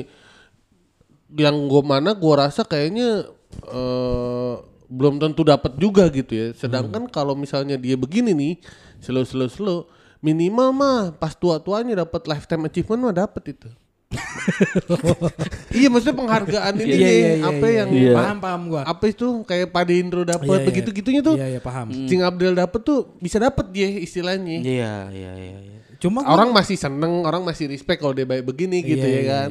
yang gue mana gue rasa kayaknya eh, belum tentu dapat juga gitu ya. Sedangkan kalau misalnya dia begini nih, slow slow slow, minimal mah pas tua tuanya dapat lifetime achievement mah dapat itu. *laughs* iya maksudnya penghargaan ini Iya, iya, iya, apa iya, yang iya. Paham paham gua. apa itu kayak Pade Indro dapat Iya, iya. begitu gitunya tuh. Iya iya paham. Cing Abdel dapat tuh bisa dapat dia istilahnya. Iya, iya, iya. iya. Cuma gua- Orang masih seneng, orang masih respect kalau dia baik begini gitu Iya, ya iya, kan.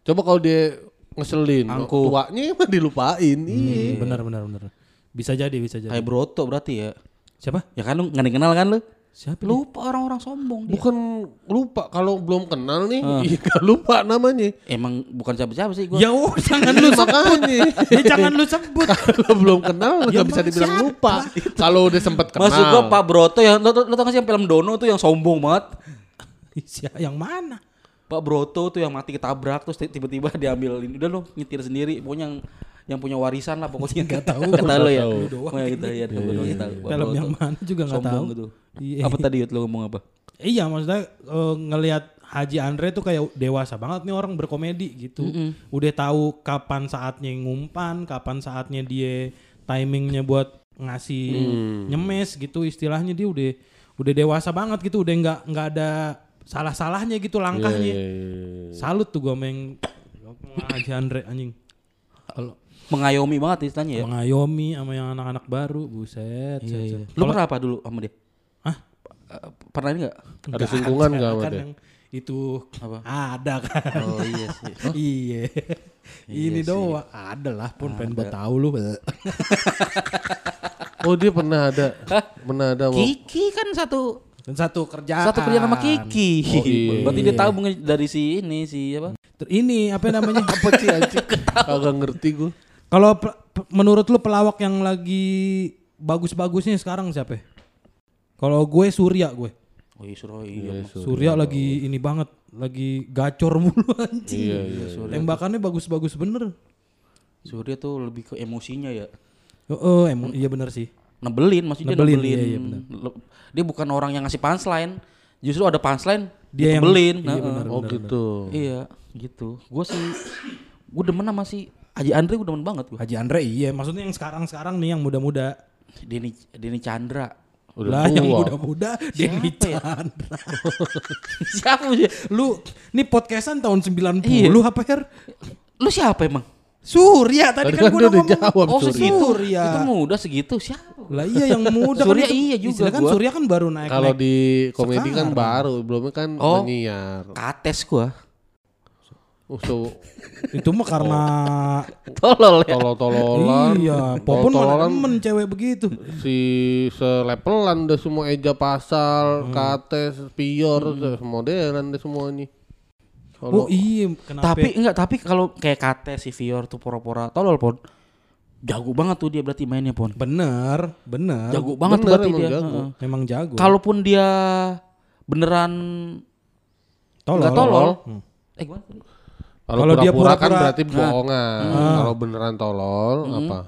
Coba kalau dia ngeselin, Angkuh. tuanya mah dilupain. Iya. Hmm, benar benar benar. Bisa jadi bisa jadi. Kayak Broto berarti ya. Siapa? Ya kan lu nggak ada yang kenal kan lu? Siapa? Lupa orang-orang sombong dia. Bukan lupa kalau belum kenal nih, *laughs* iya gak lupa namanya. Emang bukan siapa-siapa sih gua. Ya oh, jangan lu sebut. *laughs* Ya, jangan lu sebut. *laughs* kalau belum kenal Ya, nggak bisa dibilang siapa? lupa. Kalau udah sempet kenal. Maksud gua Pak Broto yang lo, lo tau gak sih yang film Dono tuh yang sombong banget? Siapa yang mana? Pak Broto tuh yang mati ketabrak terus tiba-tiba *laughs* diambil ini. Udah lo nyetir sendiri pokoknya yang yang punya warisan lah pokoknya. Nggak tahu *laughs* nggak tahu lo ya. Lu doang. Kita lihat Pak Broto kita Pak Film yang mana juga nggak tahu. gitu Iya. apa tadi lo ngomong apa? Iya maksudnya eh, ngelihat Haji Andre tuh kayak dewasa banget nih orang berkomedi gitu. Udah tahu kapan saatnya ngumpan, kapan saatnya dia timingnya buat ngasih nyemes gitu. Istilahnya dia udah udah dewasa banget gitu. Udah nggak nggak ada salah-salahnya gitu langkahnya. Iya, Salut tuh gue main Haji Andre anjing. Kalau mengayomi banget istilahnya ya mengayomi sama yang anak-anak baru, buset. Iya, set, iya. set. lu pernah apa dulu sama dia Hah? Eh, pernah ini nggak Ada singgungan nggak sama kan dia? yang itu Apa? ada kan. oh iya sih *laughs* iya. Ini doang ada lah pun pengen buat tahu lu. *laughs* Oh dia pernah ada, pernah ada. Kiki kan satu Dan satu kerjaan. satu kerja sama Kiki Oh, iya. berarti dia tahu menge- dari si ini si apa Ini apa namanya? Apa sih anjing? *laughs* Kagak ngerti gue. Kalau menurut lu pelawak yang lagi bagus-bagusnya sekarang siapa? Kalau gue Surya gue. oh iya suruh iya Surya lagi ini banget, lagi gacor mulu anjing. Iya iya. Tembakannya bagus-bagus bener. Surya tuh lebih ke emosinya ya Oh, oh emang iya bener sih. Nebelin maksudnya Nebelin, nebelin, iya, iya, benar. Dia bukan orang yang ngasih punchline justru ada punchline Dia dia yang- nebelin iya, Heeh. benar. Oh gitu. iya gitu gue sih gue demen sama si Haji Andre gue demen banget gue Haji Andre iya, maksudnya yang sekarang-sekarang nih yang muda-muda. Denny Denny Chandra Udah lah yang tua. muda-muda Denny ya? Chandra. *laughs* siapa sih Lu nih podcastan tahun 90 Iya. apa Her? lu siapa emang Surya tadi kan kan gua dia udah ngomong. jawab oh Surya. segitu Surya. itu muda segitu siapa Lah iya yang muda Surya kan itu- iya juga kan gua. Surya kan baru naik Kalau di komedi kan Sekarang. baru, belumnya kan Oh. menyiar. kates gue Oh, so, itu mah karena *laughs* tolol ya tolol-tololan. iya Popon mana temen cewek begitu si selepelan deh semua eja pasal, Hmm. kates, pior, deh, modelan deh semuanya. oh iya kenapa tapi enggak tapi kalau kayak Kate si Vior tuh pura-pura tolol pon jago banget tuh dia berarti mainnya pon bener bener jago banget tuh Bener, berarti emang dia jago. Heeh. memang jago kalaupun dia beneran Tolol. Nggak tolol. Hmm. Eh gimana? Kalau dia pura-pura kan berarti bohongan. Kalau beneran tolol apa?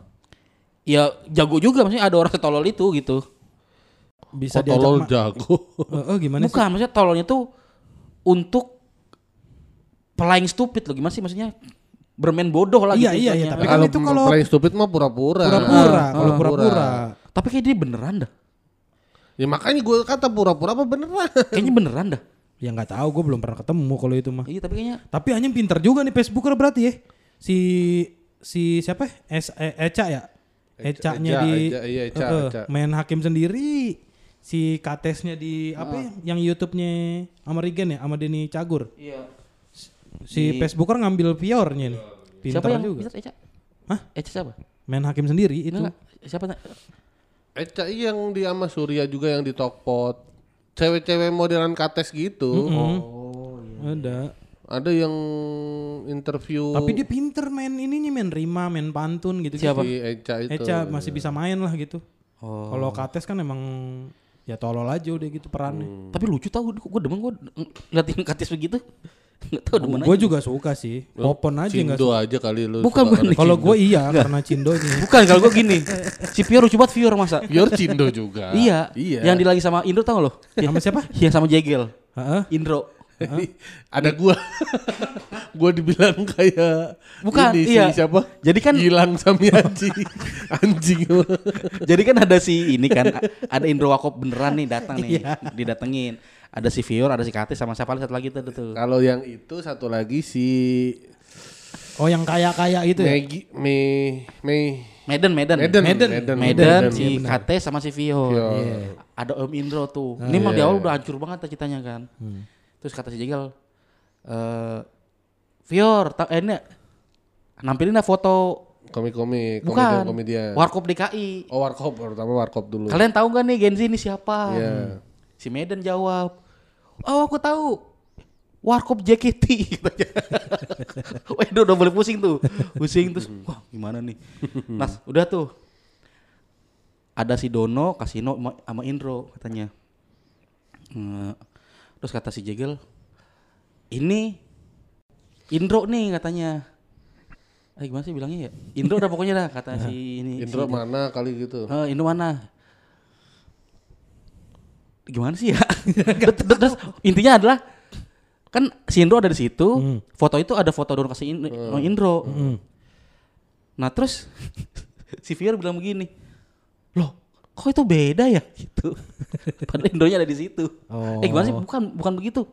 Ya jago juga maksudnya ada orang setolol itu gitu. Bisa Kok diajak tolol jago. Eh, eh, gimana sih? Bukan, maksudnya tololnya tuh untuk playing stupid loh. Gimana sih maksudnya? Bermain bodoh lah Iya, gitu. iya, iya, istilahnya. tapi kan itu kalau- paling stupid mah pura-pura. Pura-pura, Ah, kalau pura-pura. Tapi kayak dia beneran dah. Ya makanya gue kata pura-pura apa beneran? Kayaknya beneran dah. Ya nggak tahu, gue belum pernah ketemu kalau itu mah. Iya, tapi kayaknya Tapi anjing pinter juga nih Facebooker berarti ya. Si si siapa? Es, e- Eca ya? Eca-nya Eca, di Eca, iya, Eca, Eca. main hakim sendiri. Si Katesnya di apa ya? Yang YouTube-nya sama Regen ya, sama Denny Cagur. Iya. Si Facebooker ngambil Piornya nih. Pinter Siapa yang juga. Eca? Eca? Hah? Eca siapa? Main hakim sendiri itu. Enggak, siapa? Eca iya yang di sama Surya juga yang di Tokpot. Cewek-cewek modelan kates gitu. Oh, iya. Ada. Ada yang interview Tapi dia pinter main ininya main rima, main pantun gitu. Siapa? si Eca itu. Eca masih bisa main lah gitu. Oh. Kalau Kates kan emang ya tolol aja udah gitu perannya. Tapi lucu tau, gue demen gue ngeliatin katis begitu. Gak tau demen Gue juga suka sih. Popon aja nggak Cindo aja kali lu. Bukan, *laughs* bukan. Kalau gue iya karena Cindonya. Bukan kalau gue gini. Si Pior lucu banget Pior masa. Biar Cindo juga. Iya. Iya. Yang di lagi sama Indro tau lo? Sama siapa? Iya sama Jegel. Heeh. Indro. Ada gua. *laughs* gua dibilang kayak Bukan, ini si iya. siapa? Jadi kan- hilang Samiaji. *laughs* Anjing. Jadi kan ada si ini kan, ada Indro Wakop beneran nih datang nih, Iya. didatengin. Ada si Fior, ada si Katis sama siapa lagi satu lagi tuh. tuh. Kalau yang itu satu lagi si Oh yang kaya-kaya itu ya? Megi Me Me Medan, Medan. Medan Medan. Medan, Medan. si Katis sama si. Fior. Iya. Ada Om Indro tuh. Ini mah di awal udah hancur banget ceritanya kan. Terus kata si Jegel, eh Fior, ta- eh, ini nampilin dah foto komik-komik bukan komedian. Warkop DKI. Oh Warkop pertama Warkop dulu. Kalian tahu gak nih Genzi ini siapa? Iya. Si Medan jawab, oh aku tahu. Warkop JKT. Wah udah, udah boleh pusing tuh. Pusing terus, *laughs* wah gimana nih. Nah udah tuh. Ada si Dono, Kasino sama- Indro katanya. Terus kata si Jegel, ini Indro nih katanya. Eh gimana sih bilangnya ya? Indro udah pokoknya dah kata *laughs* si ini. Indro si- mana kali gitu. Eh, Indo mana? Gimana sih ya? *laughs* terus, intinya adalah kan si Indro ada di situ, foto itu ada foto Dono kasih In- oh, Indro. Nah terus *laughs* si Fior bilang begini, loh kok itu beda ya *laughs* gitu. Padahal Indonya ada di situ. Eh gimana sih? Bukan bukan begitu.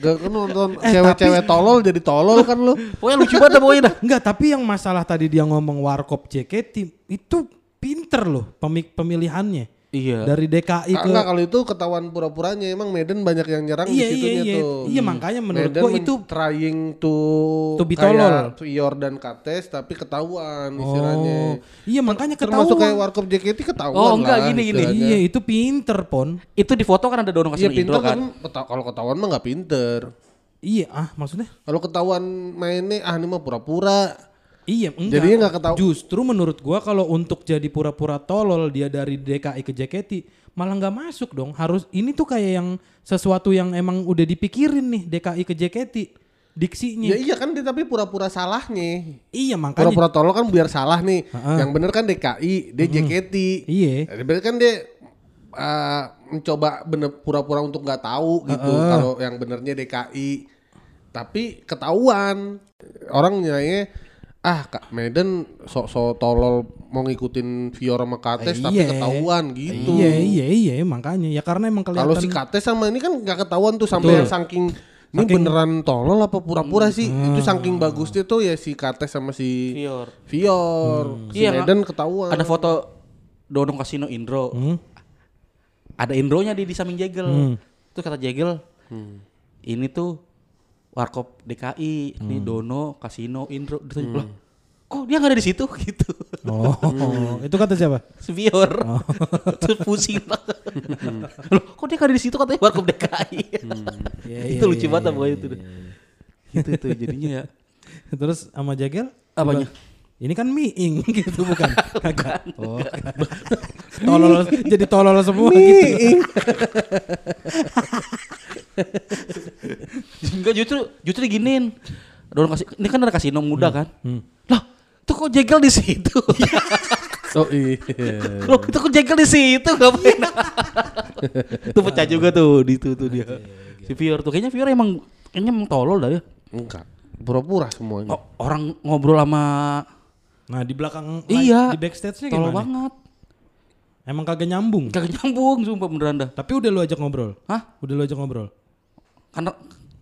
Gak kan nonton cewek-cewek tolol jadi tolol kan lu. Pokoknya lucu banget pokoknya dah. Enggak, tapi yang masalah tadi dia ngomong Warkop JKT itu pinter loh pemik pemilihannya. Iya. Dari DKI ke Enggak kalau itu ketahuan pura-puranya emang Medan banyak yang nyerang Iya, di situnya iya, iya. tuh. Iya, makanya menurut Medan gua men- itu- trying to To be kayak tolol. Fior dan Kates tapi ketahuan istilahnya. Oh, iya makanya Termasuk kayak ketahuan. Warkop JKT ketahuan Oh, enggak, lah gini, gini. istilahnya. Iya, itu pinter pon. Itu di foto kan ada Iya kasih pinter Indro kan. kan kalau ketahuan mah nggak pinter. Iya, ah maksudnya? Kalau ketahuan mainnya ah ini mah pura-pura. Iya, enggak. Jadinya nggak ketahu- Justru menurut gua kalau untuk jadi pura-pura tolol dia dari DKI ke JKT malah nggak masuk dong. Harus ini tuh kayak yang sesuatu yang emang udah dipikirin nih DKI ke JKT diksinya. Ya iya kan dia tapi pura-pura salahnya. Iya makanya. Pura-pura tolol kan biar salah nih. Heeh. Yang bener kan DKI, dia JKT. Iya. Jadi berarti kan dia uh, mencoba bener pura-pura untuk nggak tahu gitu kalau yang benernya DKI. Tapi ketahuan orang nilainya ah Kak Medan sok-sok tolol mau ngikutin Fiora sama Kates tapi Iya. ketahuan gitu. Iya iya iya makanya ya karena emang kelihatan. Kalau si Kates sama ini kan nggak ketahuan tuh sampai yang saking ini beneran tolol apa pura-pura sih? Itu saking bagusnya tuh ya si Kates sama si Fior. Fior. Si Iya, Medan ketahuan. Ada foto Dono Kasino Indro. Ada Indronya di di samping Jegel. Terus kata Jegel, ini tuh Warkop DKI, ini Dono, Kasino, Indro. Tanya, "Lah, kok dia nggak ada di situ *laughs* gitu. Oh, itu kata siapa? Sevior. *laughs* Terus pusing banget. Loh, kok dia nggak ada di situ katanya Warkop DKI. Iya, *laughs* itu lucu banget pokoknya itu. Itu tuh jadinya ya. Terus sama Jagel? Apanya? Ini kan miing *laughs* gitu bukan? Kagak. Oh. *laughs* tolol jadi tolol semua gitu. *laughs* Enggak justru justru diginin. Ada orang kasih ini kan ada kasino muda kan. Lah, itu kok jegal di situ? Oh iya. Loh, itu kok jegal di situ ngapain? itu pecah juga tuh di itu tuh dia. Si Fior tuh kayaknya Fior emang kayaknya emang tolol dah ya. Enggak. Pura-pura semuanya. O- orang ngobrol sama Nah di belakang Iya. di backstage-nya tolol gimana? banget. Emang kagak nyambung. Kagak nyambung sumpah beneran dah. Tapi udah lu ajak ngobrol. Hah? Udah lu ajak ngobrol. Kan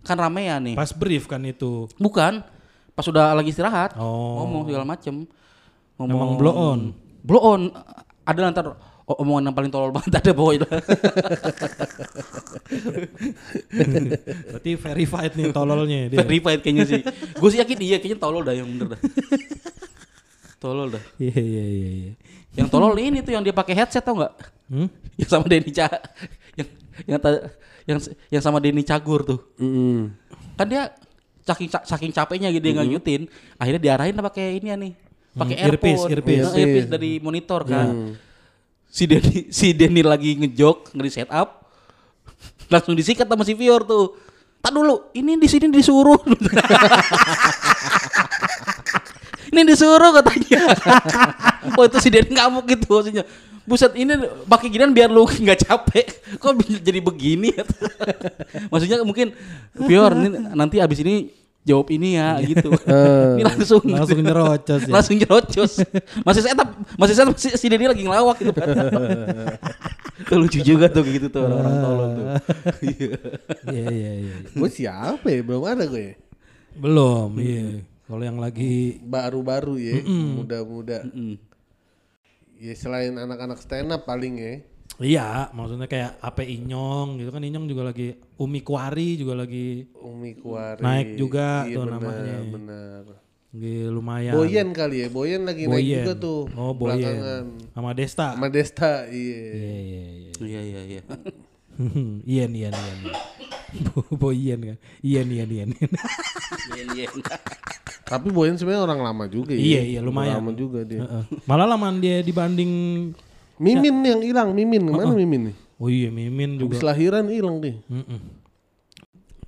kan rame ya nih. Pas brief kan itu. Bukan. Pas udah lagi istirahat. Oh. Ngomong segala macem. Emang blow on. Blow on. Ada o- omongan yang paling tolol banget ada pokoknya. *laughs* Berarti verified nih tololnya dia. Verified kayaknya sih. Gue sih yakin iya kayaknya tolol dah yang bener dah. *laughs* tolol dah. Iya iya iya iya. Yang tolol ini tuh yang dia pakai headset tau nggak? Hmm? *laughs* Yang sama Denny Ca yang yang ta- yang yang sama Denny Cagur tuh. Mm-mm. Kan dia saking saking capeknya gitu dia nggak nyutin, akhirnya diarahin pakai ini ya nih. Pakai Hmm, earpiece, earphone. earpiece. Nah, earpiece dari monitor kan. Si Denny si Denny lagi ngejok, nge set up. *laughs* Langsung disikat sama si Fior tuh. Tak dulu, ini di sini disuruh. *laughs* ini disuruh katanya. *laughs* oh itu si Denny ngamuk gitu maksudnya. Buset ini pakai ginian biar lu nggak capek. Kok bisa jadi begini? *laughs* Maksudnya mungkin Fior ini nanti abis ini jawab ini ya gitu. *laughs* ini langsung Langsung nyerocos ya. langsung nyerocos. masih saya masih saya masih si Denny lagi ngelawak gitu kan. Tuh lucu juga tuh gitu tuh orang-orang tolol tuh. Iya. Iya iya iya. Gue siapa ya? Belum ada gue. Belum, iya. Kalau yang lagi Baru-baru ya, muda-muda. Ya selain anak-anak stand up paling ya. Iya, maksudnya kayak AP Inyong gitu kan Inyong juga lagi Umi Kuari juga lagi Umi Kuari. Naik juga Iya, tuh benar, namanya. Benar. lagi lumayan. Boyen kali ya, Boyen lagi naik Boyen. juga tuh. Oh, Boyen. belakangan. Sama Desta. Sama Desta, iya. Iya iya iya. Iya iya iya. *laughs* Ian Ian Ian. *laughs* Bo- Boyen kan. Ian Ian Ian. Iya iya. Tapi Boyen sebenarnya orang lama juga ya. Iya, iya, lumayan. Lama juga dia. Heeh. Malah lamaan dia dibanding Mimin yang hilang, Mimin ke mana Mimin nih? Oh iya Mimin juga. Habis lahiran hilang deh. Mm-mm.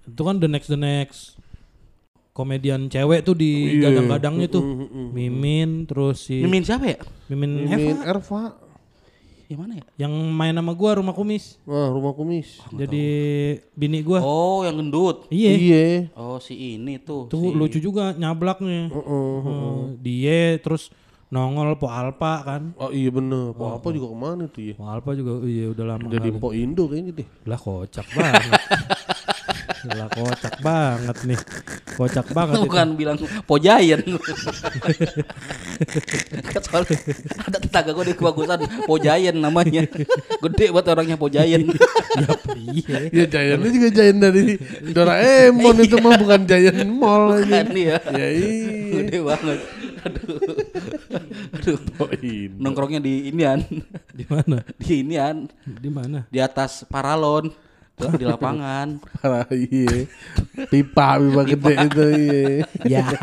Itu kan the next the next komedian cewek tuh di Iya. gadang-gadangnya tuh. Mimin terus si Mimin siapa ya? Mimin Mimin Eva Erva. Yang mana ya? yang main sama gua rumah kumis. Wah, rumah kumis. Jadi bini gua. Oh, yang gendut. Iya. Iya. Oh, si ini tuh. Tuh si- lucu juga nyablaknya. Heeh. Heeh. dia terus nongol Po Alpa kan. Oh iya bener. Pak apa juga ke mana tuh ya? Po Alpa juga iya udah lama. Jadi Mpok Indo kayaknya deh. Lah kocak banget. *laughs* lah kocak banget nih. Kocak banget itu. Bukan bilang Pojayan. Kan soalnya ada tetangga gue di kebagusan Pojayan namanya. Gede buat orangnya Pojayan. Ya iya. Ya Giant juga Giant dari Doraemon itu mah bukan Giant Mall aja. Kan ya. Ya iya. Gede banget. Aduh. Aduh. Mpok Indo. Nongkrongnya di inian. Di mana? Di inian. Di mana? Di atas paralon. Tuh, Di lapangan. Parah iya. Pipa pipa gede itu iya. Ya. *laughs*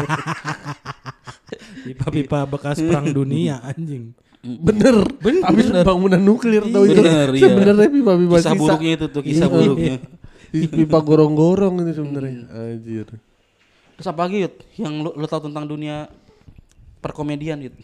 Pipa-pipa bekas perang dunia anjing. Bener. Habis bangunan nuklir tau itu. Bener, iya. Sebenarnya pipa-pipa Kisah sisa. buruknya itu tuh, kisah Iya. buruknya. Pipa gorong-gorong ini sebenarnya. Anjir. Terus apa lagi Yud? Yang lu, lu tahu tentang dunia perkomedian Yud?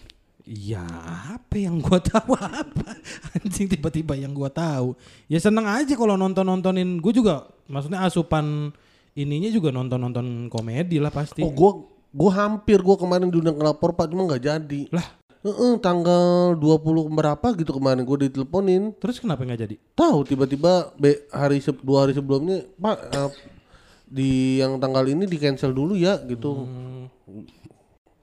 Ya apa yang gua tahu *laughs* apa anjing tiba-tiba yang gua tahu ya seneng aja kalau nonton nontonin gue juga maksudnya asupan ininya juga nonton nonton komedi lah pasti Oh gua gua hampir gua kemarin diundang ke lapor Pak cuma nggak jadi. lah Heeh, tanggal 20 berapa gitu kemarin gua diteleponin. terus kenapa nggak jadi Tahu tiba-tiba hari se dua hari sebelumnya Pak eh, di yang tanggal ini di cancel dulu ya gitu.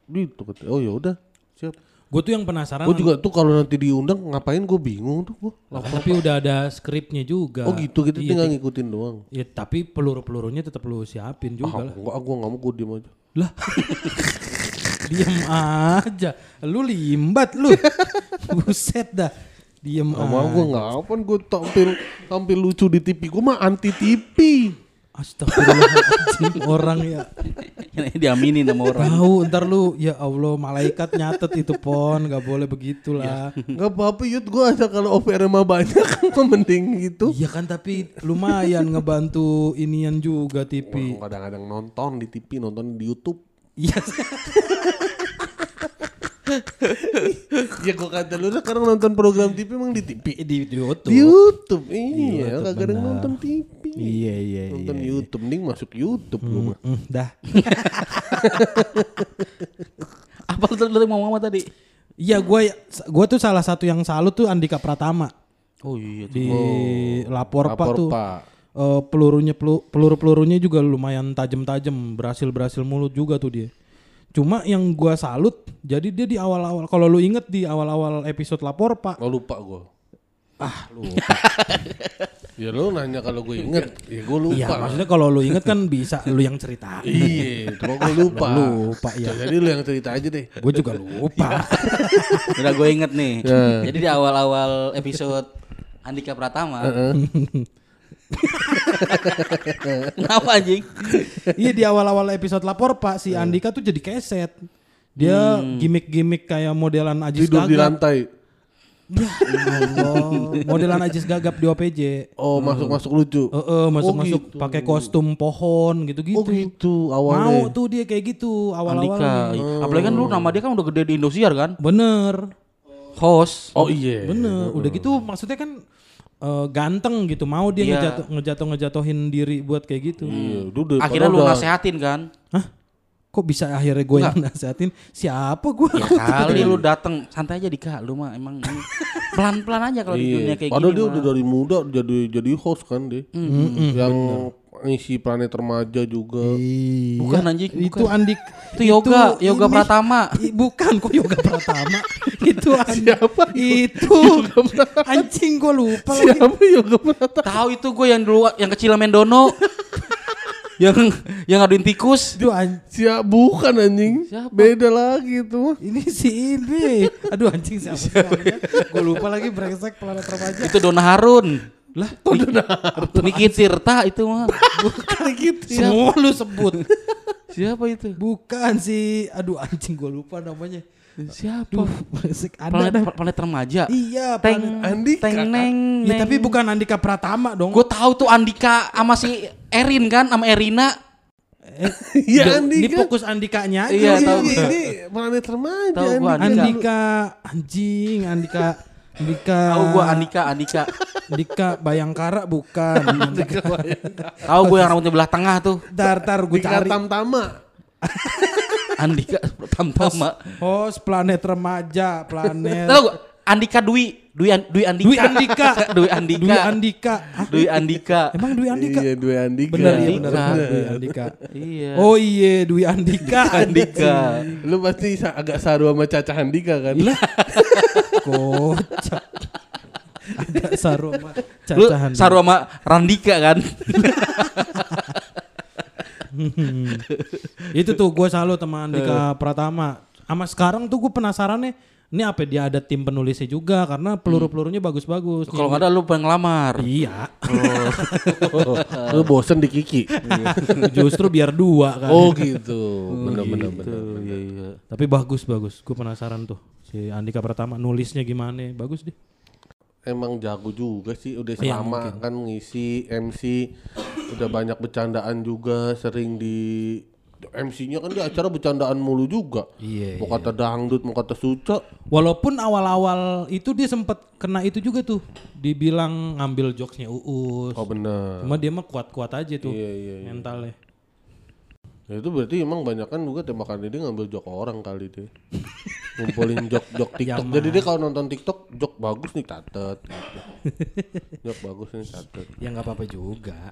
Gitu kata. Oh ya udah, siap. Gue tuh yang penasaran Gue juga tuh kalau nanti diundang ngapain gue bingung tuh gue. Lah, tapi udah ada skripnya juga Oh gitu kita Iya, tinggal ti- ngikutin doang. ya tapi peluru-pelurunya tetap lu siapin juga Ah, lah enggak, gue nggak mau gue diem aja. lah *laughs* diem aja lu limbat lu *laughs* buset dah diem Gak mau aja gue nggak apa gue tampil tampil lucu di TV. Gue mah anti TV. Astagfirullahaladzim *laughs* orang ya. Diaminin sama orang. Tahu ntar lu ya Allah malaikat nyatet itu pon nggak boleh begitulah. *laughs* Gak apa-apa Yud, gue aja kalau OVR mah banyak *laughs* mending gitu. Iya kan tapi lumayan ngebantu inian juga TV. Kadang-kadang nonton di TV, nonton di YouTube. Iya. *laughs* ya gue kata lu sekarang nonton program TV emang di TV. di, di YouTube. Di YouTube, iya. Kagak ada nonton TV. Iya iya Nonton YouTube, mending masuk YouTube lu mah. Mm, dah. *laughs* Apa lu tadi ngomong apa tadi? Iya gue gue tuh salah satu yang salut tuh Andika Pratama Oh iya. di lapor, pak Lapor tuh. Pak. Eh, pelurunya pelu, peluru pelurunya juga lumayan tajam-tajam berhasil berhasil mulut juga tuh dia cuma yang gua salut jadi dia di awal-awal kalau lu inget di awal-awal episode lapor pak Oh lupa gue. ah lu *laughs* Ya lu nanya kalau gue inget, ya gue lupa. iya maksudnya kalau lu inget kan bisa lu yang cerita Iya, cuma gue lupa. lupa ya Jadi lu yang cerita aja deh. gue juga lupa *laughs* Udah gue inget nih. Ya. Jadi di awal-awal episode Andika Pratama. Kenapa anjing? iya di awal-awal episode lapor pak si Andika tuh jadi keset dia gimmick-gimmick kayak modelan Ajis Tidur di Gagap lantai. ya Allah modelan Ajis Gagap di OPJ Oh masuk-masuk lucu. Eh, eh, masuk-masuk gitu. pakai kostum pohon gitu-gitu. Oh gitu Mau awalnya. tuh dia kayak gitu Andika. awal-awal. Apalagi kan dulu nama dia kan udah gede di Indosiar kan? Bener, Host. Oh iya. bener. Udah gitu maksudnya kan eh, ganteng gitu. Mau dia Iya. ngejatuh ngejatuh ngejatuhin diri buat kayak gitu. Iya, udah daripada Akhirnya lu udah- nasehatin kan? Hah? Kok bisa akhirnya gue yang nasehatin? Siapa gue? Ya kali lu datang santai aja Dika, lu mah emang ini *laughs* pelan-pelan aja kalau di dunia Iya. kayak Padahal gini. dia mah. udah dari muda jadi jadi host kan dia. yang ngisi planet remaja juga. Iya. Bukan, anjing, Itu bukan. Andik. Itu yoga, yoga ini- Pratama. I- bukan kok yoga Pratama. *laughs* itu Siapa? Itu anjing gue lupa lagi. Siapa yoga Pratama? Tahu itu gue yang dulu yang kecil Mendono. *laughs* yang yang ngaduin tikus. Itu an- Siapa bukan anjing? Siapa? Beda lagi itu. Ini si ini. Aduh anjing siapa sih namanya? Gue lupa lagi brengsek planet remaja. Itu Dona Harun. Lah, Harun? Niki Tirta itu mah. bukan gitu. Semua lu sebut. Siapa itu? Bukan si aduh anjing gue lupa namanya. Siapa? Ada Planet, planet remaja. Iya, Teng planet. Andika, Teng kan? neng. Ya, neng. tapi bukan Andika Pratama dong. Gue tahu tuh Andika sama si Erin kan sama Erina. Iya Ini Andika. fokus Andikanya aja. Iya, Ini, tahu ini, ini planet remaja. Tahu Andika. Andika. Andika anjing, Andika Andika Tahu gue Andika, Andika. Andika Bayangkara bukan. *laughs* Andika. Tahu gue yang rambutnya belah tengah tuh. Tar tar gue Andika cari. Tamtama. *laughs* Andika Tamtama. Host planet remaja, planet. Tahu gue Andika Dwi, Dwi, An- Dwi Andika. Dwi Andika. *laughs* Dwi Andika. Dwi Andika. Hah? Dwi Andika. Emang Dwi Andika? Iya, dua Andika. Bener ya, Andika. bener. Dwi Andika. Iya. Oh iya, Dwi Andika. Andika. Lu pasti agak saru sama Caca Andika kan? Kocak. Agak saru sama Lu cacahan. saru sama Randika kan? Itu tuh gue salut sama Andika Pratama. Sama sekarang tuh gue penasaran nih. Ini apa dia ada tim penulisnya juga karena peluru-pelurunya bagus-bagus. Kalau nggak ada lu pengen ngelamar. Iya. *laughs* Lu bosen di Kiki. Justru biar dua kan. Oh gitu. Bener bener bener. Iya, iya. Tapi bagus bagus. Gue penasaran tuh si Andika Pratama nulisnya gimana? Bagus deh. Emang jago juga sih udah Iya, selama kan ngisi MC udah banyak bercandaan juga sering di MC-nya kan di acara bercandaan mulu juga. Iya, Mau kata dangdut, mau kata suca. Walaupun awal-awal itu dia sempet kena itu juga tuh. Dibilang ngambil jokesnya Uus. Oh bener. Cuma dia mah kuat-kuat aja tuh Iya iya iya. mentalnya. Ya itu berarti emang banyak kan juga tembakan dia ngambil jok orang kali deh. Ngumpulin jok-jok *laughs* TikTok. Jadi dia kalau nonton TikTok jok bagus nih catet. Gitu. jok bagus nih catet. Ya nggak apa-apa juga. *laughs*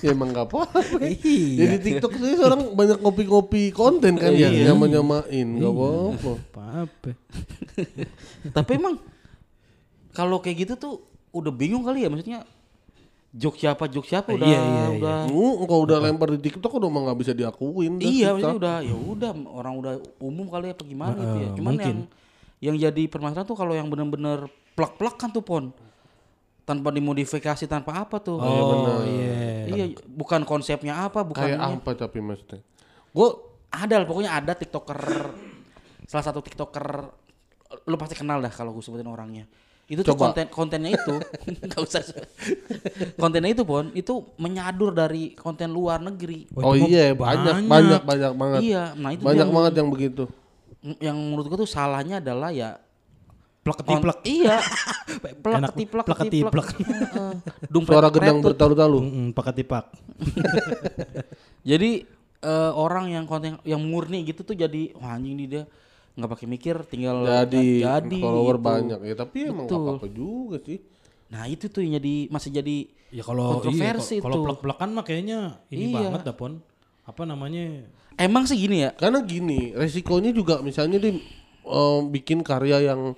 ya emang gak apa-apa. Iya. Jadi TikTok sih orang banyak ngopi-ngopi konten kan ya, nyama-nyamain, gak apa-apa. Apa-apa. Tapi emang kalau kayak gitu tuh udah bingung kali ya maksudnya jok siapa jok siapa udah Iya, iya, iya. udah Uh, kalau udah lempar di TikTok udah mah nggak bisa diakuin. dah, iya maksudnya udah ya udah orang udah umum kali apa gimana gitu ya. Cuman mungkin. yang yang jadi permasalahan tuh kalau yang bener-bener plak-plak kan tuh pon. tanpa dimodifikasi tanpa apa tuh. Oh iya. Iya, bukan konsepnya apa, bukan Kayak ini. apa tapi maksudnya? Gue ada lah, pokoknya ada tiktoker salah satu tiktoker lu pasti kenal dah kalau gue sebutin orangnya itu tuh konten kontennya itu *laughs* nggak usah kontennya itu pon itu menyadur dari konten luar negeri Oh, mah iya banyak banyak banyak banget. iya nah itu banyak banget yang begitu. yang menurut gue tuh salahnya adalah ya Plek kon- *laughs* ketiplek. iya plek ketiplek plek ketiplek. Heeh. dung Suara gedang bertalu-talu. Mm, Pak ketipak. *laughs* jadi eh, orang yang konten yang murni gitu tuh jadi wah anjing nih dia nggak pakai mikir tinggal Jadi, jadi follower gitu. banyak ya, tapi emang Betul. apa-apa juga sih. Nah itu tuh yang jadi masih jadi Ya kalau Kontroversi iya, kalau plek-plekan mah kayaknya ini Iya. banget dah pon. Apa namanya? emang sih gini ya. Karena gini, resikonya juga misalnya dia eh, bikin karya yang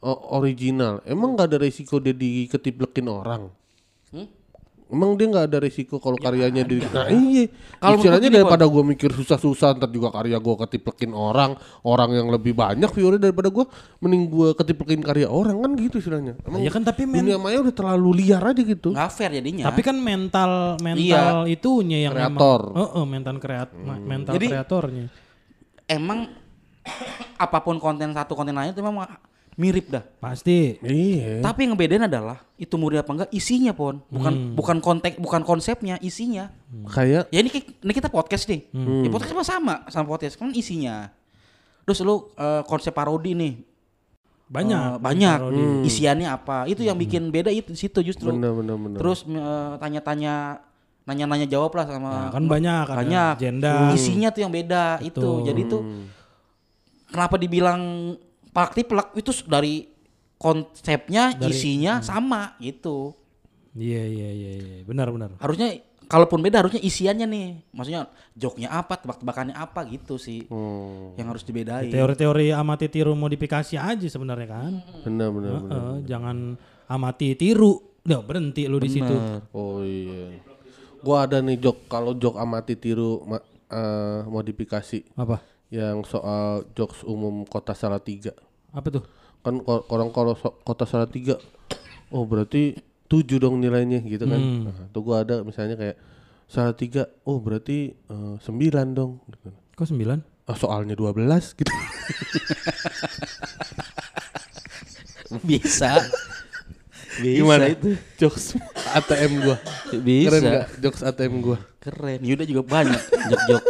eh, original. Emang nggak ada resiko dia diketiplekin orang? Hmm? Emang dia nggak ada resiko kalau karyanya di Nah iya. Kalau istilahnya daripada gua mikir susah-susah ntar juga karya gua ketiplekin orang, orang yang lebih banyak viewernya daripada gua mending gua ketiplekin karya orang kan gitu istilahnya. Emang Ya kan tapi men- dunia maya udah terlalu liar aja gitu. Nggak fair jadinya. Tapi kan mental mental itunya yang Kreator. memang Heeh, mental kreat ma- mental Jadi- kreatornya. emang *coughs* apa pun konten satu konten lain itu memang mirip dah. Pasti. Iya. Tapi yang ngebedain adalah itu murni apa enggak isinya pon. Bukan Hmm. bukan konteks bukan konsepnya, isinya. Kayak Ya ini, ini kita podcast nih. Hmm. Ya podcast mah sama sama podcast kan isinya. Terus lu eh, konsep parodi nih. Banyak. Eh, banyak. parodi. Isiannya apa? Itu yang bikin beda itu situ justru. bener bener bener. Terus eh, tanya-tanya nanya-nanya jawab lah sama Nah, kan banyak banyak jenda. isinya tuh yang beda itu Betul. jadi tuh kenapa dibilang plak plak itu dari konsepnya Dari- isinya sama gitu Iya iya iya iya. Benar benar. harusnya kalaupun beda harusnya isiannya nih maksudnya joknya apa tebak-tebakannya apa gitu sih Hmm, yang harus dibedain Teori-teori amati tiru modifikasi aja sebenarnya kan. bener bener bener. Heeh, jangan amati tiru. Udah berhenti lu di situ. Oh iya. Gua ada nih jok kalau jok amati tiru ma- eh, modifikasi Apa? Yang soal jokes umum kota Salatiga. Apa tuh? Kan orang kalau so- kota Salatiga oh berarti tujuh dong nilainya gitu kan. Nah, tuh gua ada misalnya kayak Salatiga oh berarti eh, sembilan dong gitu. Kok sembilan? Ah, soalnya 12 gitu. bisa bisa Gimana itu Jokes ATM gua. bisa Keren gak jokes ATM gua? keren Yuda juga banyak jok-jok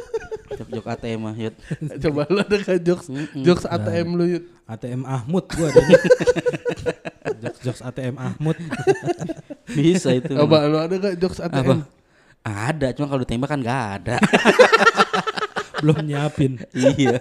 jok-jok ATM mah Yud. *laughs* Coba lu ada gak jokes jokes ATM lu Yud? ATM Ahmud gua ada. *laughs* jokes jokes ATM Ahmud. *laughs* bisa itu Coba lu ada gak jokes Apa? ATM? Ada, cuma kalau ditembak kan nggak ada. Belum nyiapin. iya.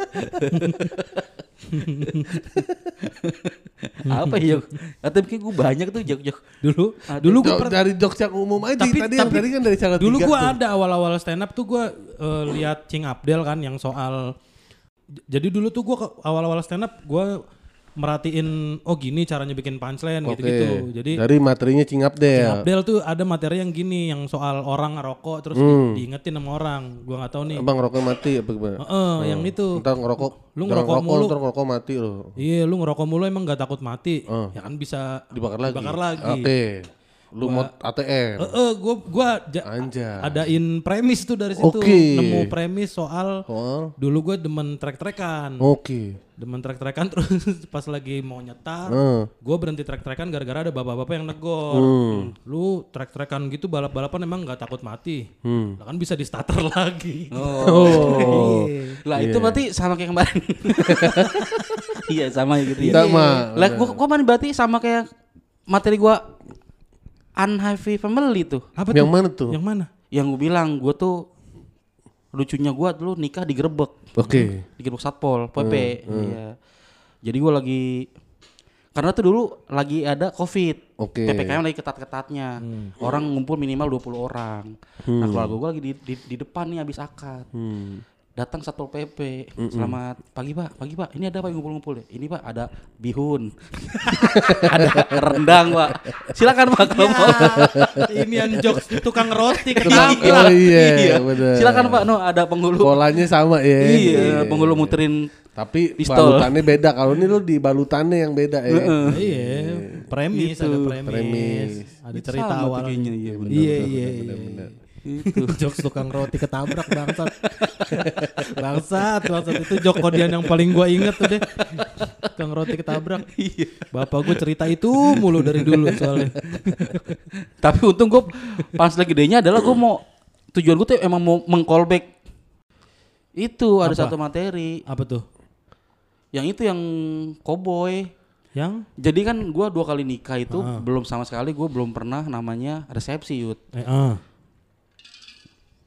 *laughs* Apa ya? Atau mungkin gue banyak tuh jok-jok. Dulu Ada. dulu gua Jok- per- dari jokes yang umum aja tapi tadi tapi tadi kan dari cara dulu tuh. ada awal-awal stand up tuh gua eh, lihat Cing Abdel kan yang soal j- jadi dulu tuh gua ke- awal-awal stand up gua merhatiin oh gini caranya bikin punchline Oke. gitu-gitu. Jadi dari materinya Cingap deh. Cing Abdel tuh ada materi yang gini yang soal orang ngerokok terus di- Hmm. diingetin sama orang. Gua nggak tahu nih. Abang rokok mati apa gimana? Heeh, yang itu. Ntar ngerokok, Lu ngerokok ngerokok, mulu. ntar ngerokok mati lo. Iya, lu ngerokok mulu emang gak takut mati. Eh. Ya kan bisa Dibakar lagi. Dibakar lagi. Oke. Lu mau ATM. Eh, gua gua ja- Anjay. adain premis tuh dari situ. Oke. Nemu premis soal Soal. dulu gue demen trek-trekan. Oke. Demen trek-trekan *laughs* terus pas lagi mau nyetar, Heeh. gue berhenti trek-trekan gara-gara ada bapak-bapak yang negor. Hmm. Lu trek-trekan gitu balap-balapan emang nggak takut mati. Hmm. Lah kan bisa di starter *laughs* lagi. Oh. Iya. Lah itu berarti sama kayak kemarin. *laughs* iya sama gitu ya. Sama. Lah gua gua kemarin berarti sama kayak materi gua unhappy family tuh. Apa Yang tuh? mana tuh? Yang mana? Yang gue bilang gua tuh lucunya gua dulu nikah digerebek. Oke. digerebek satpol pp iya jadi gue lagi karena tuh dulu lagi ada covid Oke. ppkm lagi ketat-ketatnya orang ngumpul minimal 20 orang nah keluarga gue lagi di, di, di depan nih habis akad Hmm. Datang satpol pp selamat pagi pak pagi pak ini ada apa yang ngumpul-ngumpul ya ini pak ada bihun *laughs* ada rendang pak silakan pak kalau mau Ini yang jokes tukang roti Kenapa? kenapa? Oh iya, bener. silakan pak no ada penghulu Polanya sama ya. iya penghulu muterin Tapi Pistol. balutannya beda. Kalau ini lu di balutannya yang beda ya. Iya. Premis, Itu. ada premis, Premis. ada cerita sama tuh awal. kayaknya, iya, iya, iya, iya. Itu. *laughs* Jokes tukang roti ketabrak bangsat. *laughs* bangsat, bangsat itu jok kodian yang paling gua inget tuh deh. Tukang roti ketabrak. Iya. Bapak gue cerita itu mulu dari dulu soalnya. *laughs* Tapi untung gue pas lagi gedenya adalah gue mau tujuan gue tuh emang mau mengcallback itu ada Apa? satu materi Apa tuh? yang itu yang cowboy Yang jadi kan gua dua kali nikah itu Ah. belum sama sekali gue belum pernah namanya resepsi yud eh, ah.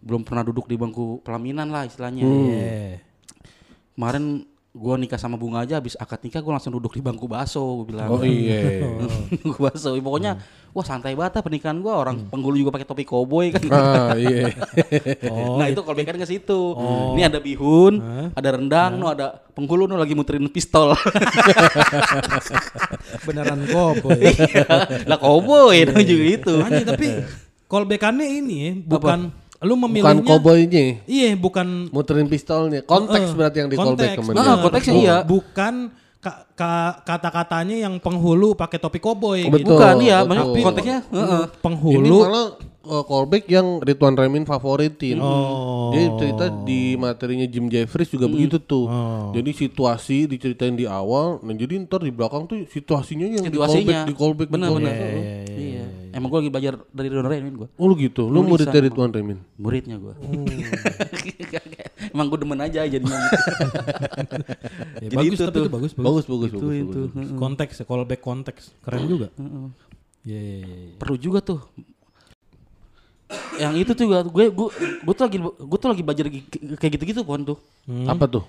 Belum pernah duduk di bangku pelaminan lah istilahnya Iya. kemarin gua nikah sama bunga aja habis akad nikah gue langsung duduk di bangku baso gue bilang Oh iya. *laughs* bangku baso pokoknya wah santai banget lah pernikahan gua orang penghulu juga pakai topi cowboy kan ah iya. *laughs* Oh, nah itu callback ke situ. Ini ada bihun, ada rendang, no ada penghulu no lagi muterin pistol. *laughs* beneran cowboy. Iya. lah cowboy dong juga itu. Anjing tapi callbackannya ini ya, bukan lu Bukan memilihnya cowboynya. Iya, bukan Muterin pistolnya. Konteks Eh, berarti yang di callback konteks, ke mana. Ah, konteksnya iya. Bukan ka- ka- kata-katanya yang penghulu pakai topi koboi Betul. gitu. Bukan iya, betul. konteksnya. heeh. Ini Penghulu malah uh, callback yang Ridwan Remin favoritin. Oh. Dia cerita di materinya Jim Jeffries juga begitu tuh. Oh. Jadi situasi diceritain di awal, nah jadi ntar di belakang tuh situasinya yang Situasinya. di callback, di callback, Benar callback. benar. Iya. Emang gue lagi belajar dari Ridwan Remin gue. Oh lu gitu, lu murid dari Ridwan Remin. Muridnya gue. Oh. *laughs* Emang gue demen aja jadinya gitu. *laughs* Ya, Jadi bagus itu tapi tuh. itu bagus bagus. Bagus, bagus, itu bagus, itu. bagus. Konteks ya, callback konteks. Keren juga. Iya iya iya. iya. Perlu juga tuh. Yang itu tuh gue gue gue, gue tuh lagi gue tuh lagi belajar kayak gitu-gitu pon tuh. Apa tuh?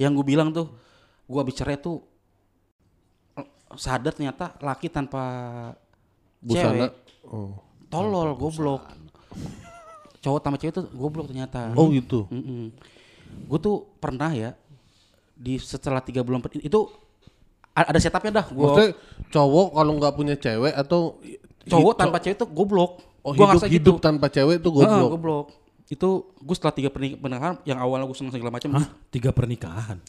yang gue bilang tuh gue habis cerai tuh sadar ternyata laki tanpa Busana. cewek Oh. tolol goblok cowok tanpa cewek tuh goblok ternyata Oh gitu. gue tuh pernah ya di setelah tiga bulan itu ada setupnya dah gue Maksudnya cowok kalau nggak punya cewek atau cowok tanpa cewek tuh goblok oh, Gua hidup hidup gitu. tanpa cewek Heeh, goblok. goblok itu gue setelah tiga pernik- pernikahan yang awalnya gue seneng segala macam Hah? Tiga pernikahan.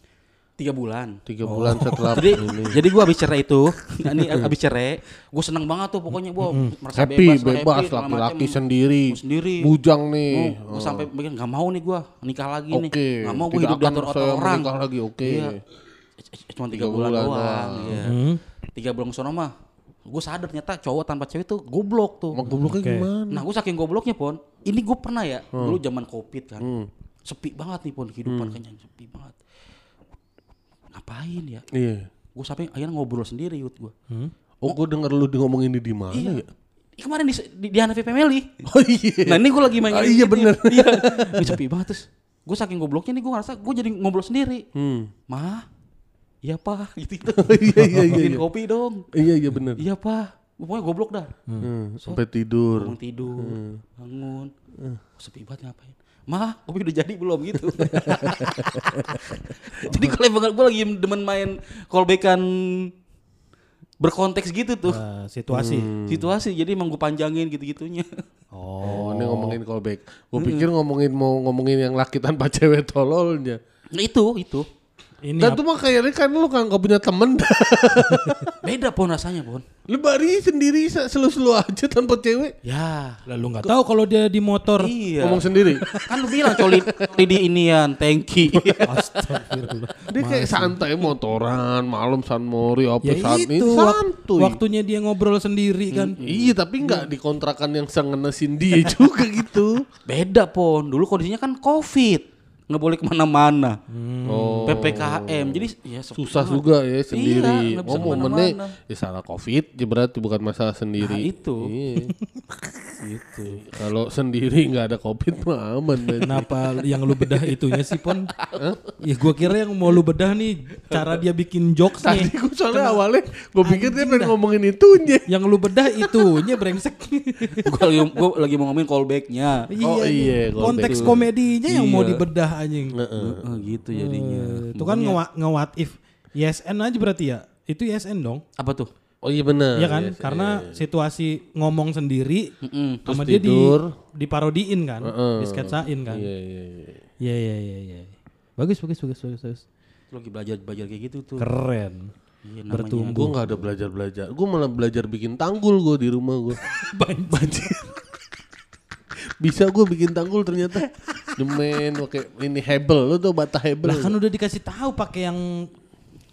Tiga bulan Tiga bulan setelah *laughs* jadi ini. jadi gue habis cerai itu *laughs* ini habis cerai gue seneng banget tuh pokoknya gue merasa Happy, bebas, bebas, laki-laki sendiri. Gua sendiri Bujang nih. gue sampai bikin nggak mau nih gue nikah lagi nih Oke. nggak mau gue hidup diatur orang menikah lagi. Oke. Iya. cuma tiga, Tiga bulan, bulan doang, doang. Iya. Hmm. tiga bulan sono mah gue sadar ternyata cowok tanpa cewek tuh goblok tuh Mau gobloknya Oke. gimana? nah gue saking gobloknya pon ini gue pernah ya dulu zaman covid kan Hmm. sepi banget nih pon kehidupan kayaknya sepi banget ngapain ya Iya. gue sampai akhirnya ngobrol sendiri yut gue Oh, gue denger lu di ngomongin di di mana Iya. ya? Ih, kemarin di, di, di Hanafi Family. Oh iya. Nah ini gue lagi main gini iya, bener. *laughs* Iya. Ini sepi banget terus. Gue saking gobloknya nih gue ngerasa gue jadi ngobrol sendiri. Hmm. Ma, iya pak, *laughs* gitu gitu. *laughs* iya iya iya. Bikin Iya kopi dong. iya, iya bener. Iya pak. Pokoknya goblok dah. Hmm, Sampai tidur. Bangun tidur, bangun. Oh, sepi banget ngapain? Ma, kopi udah jadi belum gitu. *laughs* jadi kalau emang gue lagi demen main callbackan berkonteks gitu tuh. Eh, situasi. Situasi jadi emang gue panjangin gitu-gitunya. Oh, ini ngomongin callback. Gue pikir ngomongin mau ngomongin yang laki tanpa cewek tololnya. Nah, itu, itu. Ini Dan tuh mah kayaknya kan lu kan gak punya temen. *laughs* Beda pon rasanya pon. lu bari sendiri se- selu-selu aja tanpa cewek. Ya. lalu nggak tahu kalau dia di motor. Iya. Ngomong sendiri. Kan lu bilang coli coli di inian, tanki. *laughs* Astagfirullah. Dia kayak santai motoran, malam San Mori, apa Ya saat ini itu wak- santuy. waktunya dia ngobrol sendiri kan. Iya tapi nggak di kontrakan yang sengenesin dia *laughs* juga gitu. Beda pon. Dulu kondisinya kan covid. Nggak boleh ke mana-mana. Oh. PPKM. Jadi ya Susah banget. juga ya sendiri. Iya, nggak bisa oh momennya ya salah covid, ya berarti bukan masalah sendiri. Nah, itu. Iya. *laughs* gitu. Kalau sendiri nggak ada covid mah aman. Kenapa yang lu bedah itunya sih pon? ya gua kira yang mau lu bedah nih cara dia bikin jokes Tadi nih. gue soalnya awalnya gue pikir dia pengen ngomongin itunya. Yang lu bedah itunya brengsek. *laughs* Gue lagi, gua lagi mau ngomongin callbacknya. Oh, iya, nih. konteks komedinya yang mau Iya. dibedah anjing. Oh, gitu jadinya. Itu kan nge what if YSN aja berarti ya. Itu YSN dong. Apa tuh? Oh iya benar. Iya kan? Karena situasi ngomong sendiri Mm-mm. sama Terus dia di diparodiin kan, Heeh. disketsain kan. Iya iya iya. Iya iya iya iya. Bagus bagus bagus bagus bagus. Lu lagi belajar belajar kayak gitu tuh. Keren. Iya, bertumbuh. Gue nggak ada belajar belajar. Gue malah belajar bikin tanggul gue di rumah gue. *laughs* Banjir. Bisa gue bikin tanggul ternyata. Demen pakai ini hebel. Lo tuh bata hebel. Lah kan udah dikasih tahu pakai yang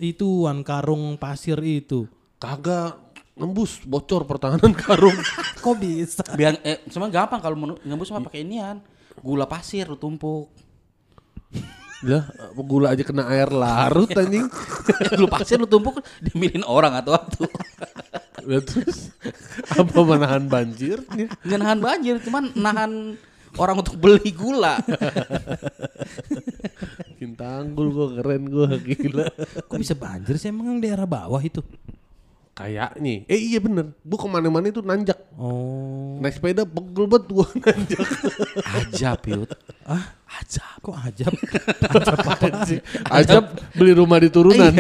ituan karung pasir itu. Kagak nembus bocor pertahanan karung. *laughs* Kok bisa? Biar eh sebenarnya gampang kalau ngebus mah pakai inian. Gula pasir lu tumpuk. Lah, gula aja kena air larut anjing. *laughs* gula pasir lu tumpuk dimilin orang atau waktu. *laughs* Ya, terus apa menahan banjirnya? Nggak nahan banjir, cuman nahan orang untuk beli gula. Bikin tanggul gue keren gue gila. Kok bisa banjir sih emang yang daerah bawah itu? Kayaknya. Eh iya bener. Gue ke mana-mana itu nanjak. Oh. Naik sepeda pegel banget gue *laughs* nanjak. Ajab, Yud. Ah, ajab. Kok ajab? *laughs* Ajab beli rumah di turunan.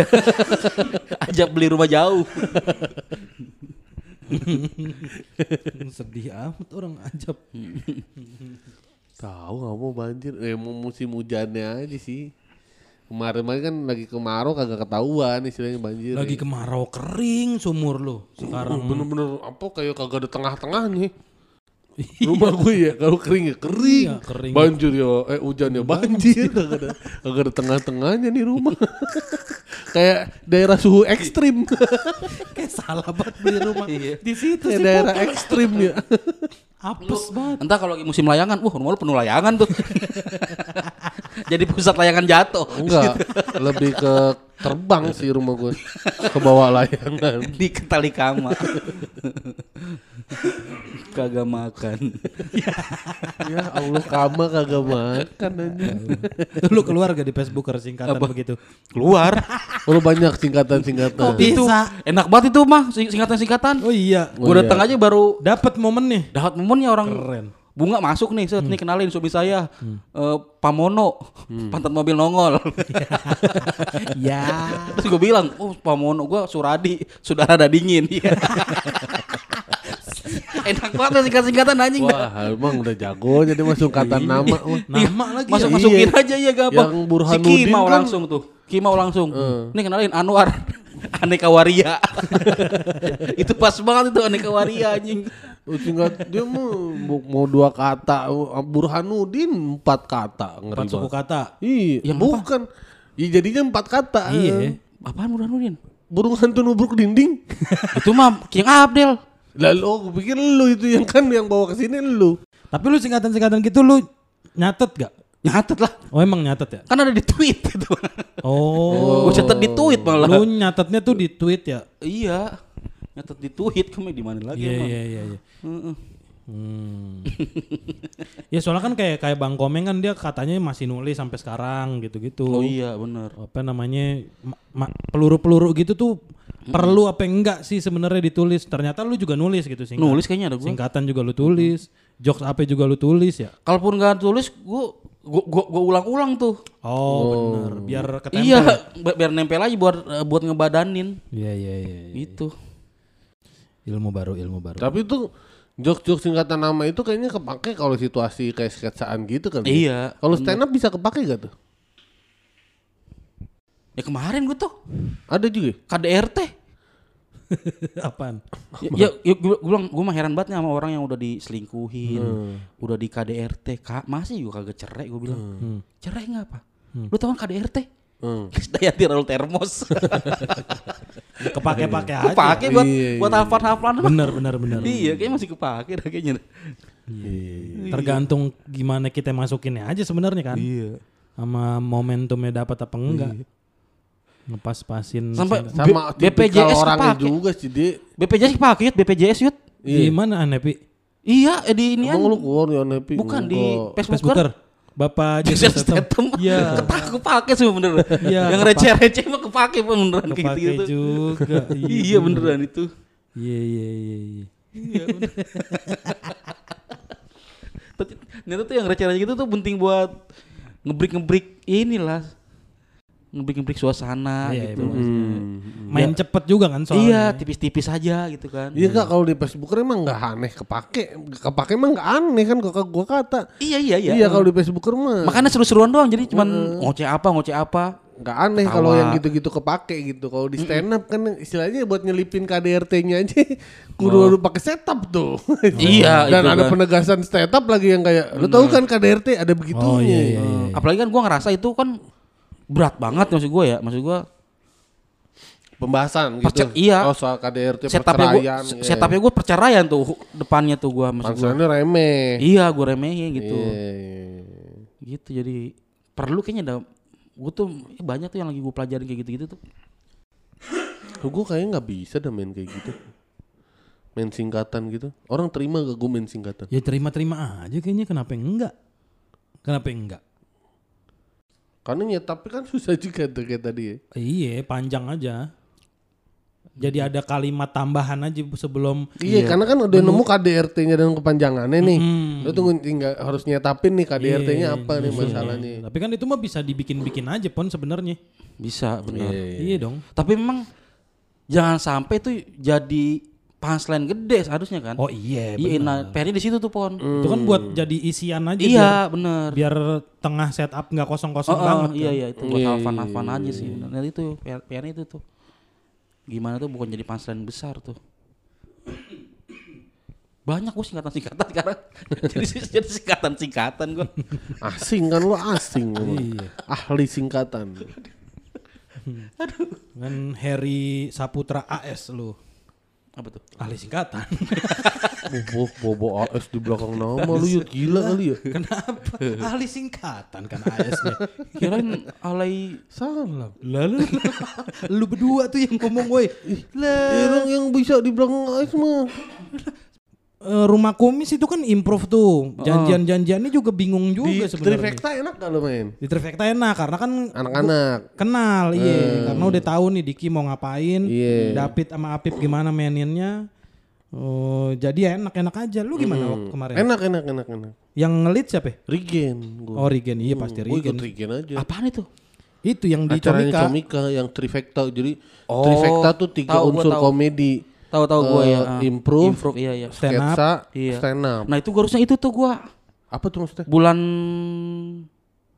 *laughs* Ajab beli rumah jauh. Sedih amat orang ajab. Tahu nggak mau banjir. Eh mau musim hujannya aja sih. Kemarin-kemarin kan lagi kemarau kagak ketahuan istilahnya banjir. Lagi kemarau kering sumur lu Oh, sekarang. bener-bener apa kayak kagak ada tengah-tengah nih. Rumah gue ya kalau kering ya kering. Iya, kering. Banjir ya eh hujan ya banjir kagak ada kagak ada tengah-tengahnya nih rumah. *laughs* kayak daerah suhu ekstrim. *laughs* Kayak salah banget beli rumah Iya. di situ kayak sih. daerah ekstrim ya. Apes banget. Entah kalau lagi musim layangan, wah rumah lu penuh layangan tuh. *laughs* Jadi pusat layangan jatuh. Enggak, lebih ke terbang sih rumah gue. Ke bawah layangan. *laughs* Di ketali kamar. Kagak makan. Ya Allah kama kagak makan aja. Lu keluar gak di Facebook singkatan begitu? Keluar. Lu banyak singkatan-singkatan. Bisa. Itu enak banget itu mah sing- singkatan-singkatan. Oh iya. Gue datang aja baru Dapat momen nih. dapat momennya orang Keren. Bunga masuk nih, set nih kenalin suami saya Eh, Pamono, pantat mobil nongol. *laughs* ya. Terus gue bilang, oh Pamono gue Suradi, saudara ada dingin. Iya. *laughs* Enak banget singkat-singkatan anjing. Wah, emang udah jago jadi masuk kata nama mah. Nama lagi Masuk ya. masukin Iya. aja ya gampang. Yang Burhanuddin si Kimau kan- langsung tuh. Kimau langsung. Nih kenalin Anwar. *laughs* Aneka Waria. itu pas banget itu Aneka Waria anjing. Oh, singkat dia mau mau dua kata Burhanuddin empat kata ngeri Empat suku banget. kata. Iya, Yang bukan. Iya jadinya empat kata. Iya. Apaan Burhanuddin? Burung hantu nubruk dinding. *laughs* itu mah King Abdel. Lalu oh, gue pikir lu itu yang kan yang bawa ke sini lu. Tapi lu singkatan-singkatan gitu lu nyatet gak? Nyatet lah. Oh emang nyatet ya? Kan ada di tweet itu. Oh. Gue catat di tweet malah. Lu nyatetnya tuh di tweet ya? Iya. Nyatet di tweet kamu di mana lagi Iya emang. iya iya. iya. Heeh. Hmm. *laughs* ya soalnya kan kayak kayak Bang Komeng kan dia katanya masih nulis sampai sekarang gitu-gitu. Oh iya bener. Apa namanya ma- ma- peluru-peluru gitu tuh perlu apa enggak sih sebenarnya ditulis? Ternyata lu juga nulis gitu singkat. Nulis kayaknya ada gue. Singkatan juga lu tulis, jokes apa juga lu tulis ya? Kalaupun nggak tulis, gue gue gue ulang-ulang tuh. Oh, bener, biar ketempel. Iya, ya? bi- biar nempel aja buat eh, buat ngebadanin. Iya iya iya. iya. Gitu. Ilmu baru, ilmu baru. Tapi itu jok-jok singkatan nama itu kayaknya kepake kalau situasi kayak sketsaan gitu kan. Iya. Kalau stand up bisa kepake gak tuh? Ya kemarin gue tuh Ada juga. ya? KDRT. *laughs* Apaan? ya, ya, gue bilang gue mah heran banget nih sama orang yang udah diselingkuhin, udah di KDRT, kak masih juga kagak cerai gue bilang. Cerai nggak apa? Lu tau kan KDRT? Hmm. Dayanti Raul Termos. *laughs* Kepake-pake aja. kepake buat Iya, buat hafal-hafalan. Bener bener bener. Iya, kayaknya masih kepake dah kayaknya. Tergantung gimana kita masukinnya aja sebenarnya kan. Iya. Sama momentumnya dapat apa enggak. Ngepas-pasin. Sampai Sama B- BPJS orangnya kepake. juga sih dia. BPJS kepake BPJS Yud. Di mana Anepi? Iya, eh, di ini Emang lu keluar ya Nepi? bukan di Enggak. Bapak *laughs* Jason Statham. Iya. Ketak kepake sih bener. Iya, Yang receh-receh mah kepake beneran kayak Kepake gitu. juga. *laughs* Iya beneran itu. Iya iya iya. iya. Iya bener. *laughs* Ternyata tuh yang receh-receh gitu tuh penting buat ngebrik-ngebrik inilah. Ngebrik-ngebrik suasana Iya, gitu. iya, maksudnya. Main cepet juga kan soalnya. Iya, tipis-tipis aja gitu kan. Iya kak kalau di Facebook emang nggak aneh kepake, kepake emang nggak aneh kan kok gua kata. Iya, iya, iya. Iya kalau di Facebook mah. Makanya seru-seruan doang jadi cuman ngoceh apa, ngoceh apa. nggak aneh kalau yang gitu-gitu kepake gitu. Kalau di stand up kan istilahnya buat nyelipin KDRT-nya aja *laughs* kudu pakai setup tuh. *laughs* Iya, Dan itu ada kan. penegasan setup lagi yang kayak lu tahu kan KDRT ada begitunya. Oh iya iya. Eh, apalagi kan gua ngerasa itu kan berat banget maksud gua ya maksud gua Pembahasan gitu. Perce- iya. Oh soal KDRT setupnya gua perceraian. iya. setupnya gua perceraian tuh depannya tuh gua maksud gua Bangsaannya remeh. iya gua remehin gitu Iya. gitu jadi perlu kayaknya ada gua tuh eh, banyak tuh yang lagi gua pelajarin kayak gitu-gitu tuh Tuh gue kayaknya nggak bisa dah main kayak gitu. Main singkatan gitu. Orang terima gak gue main singkatan? Ya terima-terima aja kayaknya kenapa enggak? Kenapa enggak? Karena nyetapnya kan susah juga tuh kayak tadi ya. Iya, panjang aja. Jadi ada kalimat tambahan aja sebelum Iya, karena kan udah nemu KDRT-nya dan kepanjangannya nih. Hmm. Lu tunggu tinggal harus nyetapin nih KDRT-nya Iya, apa nih masalahnya. Tapi kan itu mah bisa dibikin-bikin aja pon sebenarnya. bisa benar Iya dong. tapi memang jangan sampai tuh jadi punchline gede seharusnya kan Oh iya, iya nah PR-nya di situ tuh pon Itu kan buat jadi isian aja iya bener biar, biar tengah setup nggak kosong-kosong Oh, oh, banget. iya kan. iya itu buat hafan-hafan aja sih. Nah itu PR, PR-nya itu tuh. Gimana tuh bukan jadi punchline besar tuh. Banyak gue singkatan-singkatan *laughs* sekarang. jadi jadi singkatan-singkatan gue. Asing kan lu asing. emang. Ahli singkatan. Dengan Harry Saputra AS lu. Apa tuh? Ahli singkatan. Bobo, bobo AS di belakang nama lu yuk gila kali ya. Kenapa? Ahli singkatan kan AS-nya. Kirain alay Salah. Lalu lu berdua tuh yang ngomong woi. Lah yang bisa di belakang AS mah. Eh, rumah kumis itu kan improve tuh. Janjian-janjiannya juga bingung Di juga sebenarnya. Trifecta enak gak lu main? Di Trifecta enak karena kan Anak-anak. kenal iya karena udah tahu nih Diki mau ngapain Iya. David sama Apip gimana maininnya oh jadi enak-enak aja lu gimana waktu kemarin Enak, enak, enak, enak. yang ngelit siapa ya? Regen. Gua. oh Regen iya pasti Gua ikut Regen Regen aja. apaan itu? itu yang di Acaranya Comika Comika yang Trifecta. Jadi Oh, Trifecta tuh tiga tahu, unsur tahu. komedi. Tahu-tahu gue Eh, ya. ah. improve, Improve iya iya. Stand up. sketsa, Iya. stand up. Nah itu gue harusnya itu tuh gue Apa tuh maksudnya? bulan